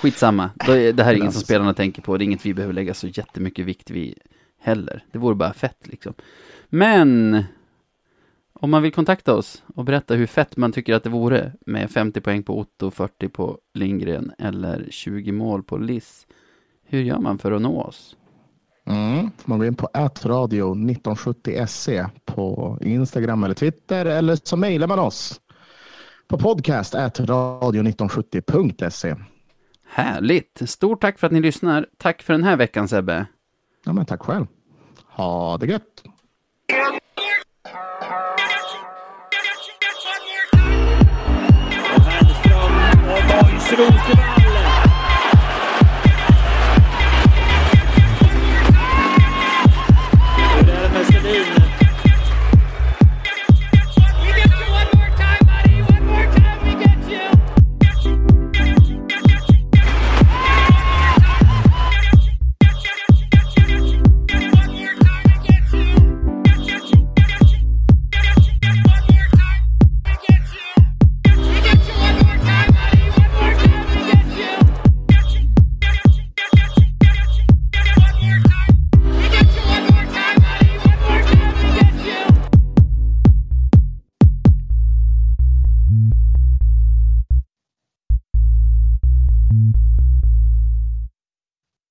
Skitsamma. Det här är inget som spelarna tänker på. Det är inget vi behöver lägga så jättemycket vikt vid heller. Det vore bara fett liksom. Men om man vill kontakta oss och berätta hur fett man tycker att det vore med 50 poäng på Otto, 40 på Lindgren eller 20 mål på Liss. Hur gör man för att nå oss? Mm. Man går in på ätradio 1970se på Instagram eller Twitter eller så mejlar man oss på podcast radio 1970.se. Härligt! Stort tack för att ni lyssnar. Tack för den här veckan Sebbe. Ja, men tack själv. Ha det gött. Och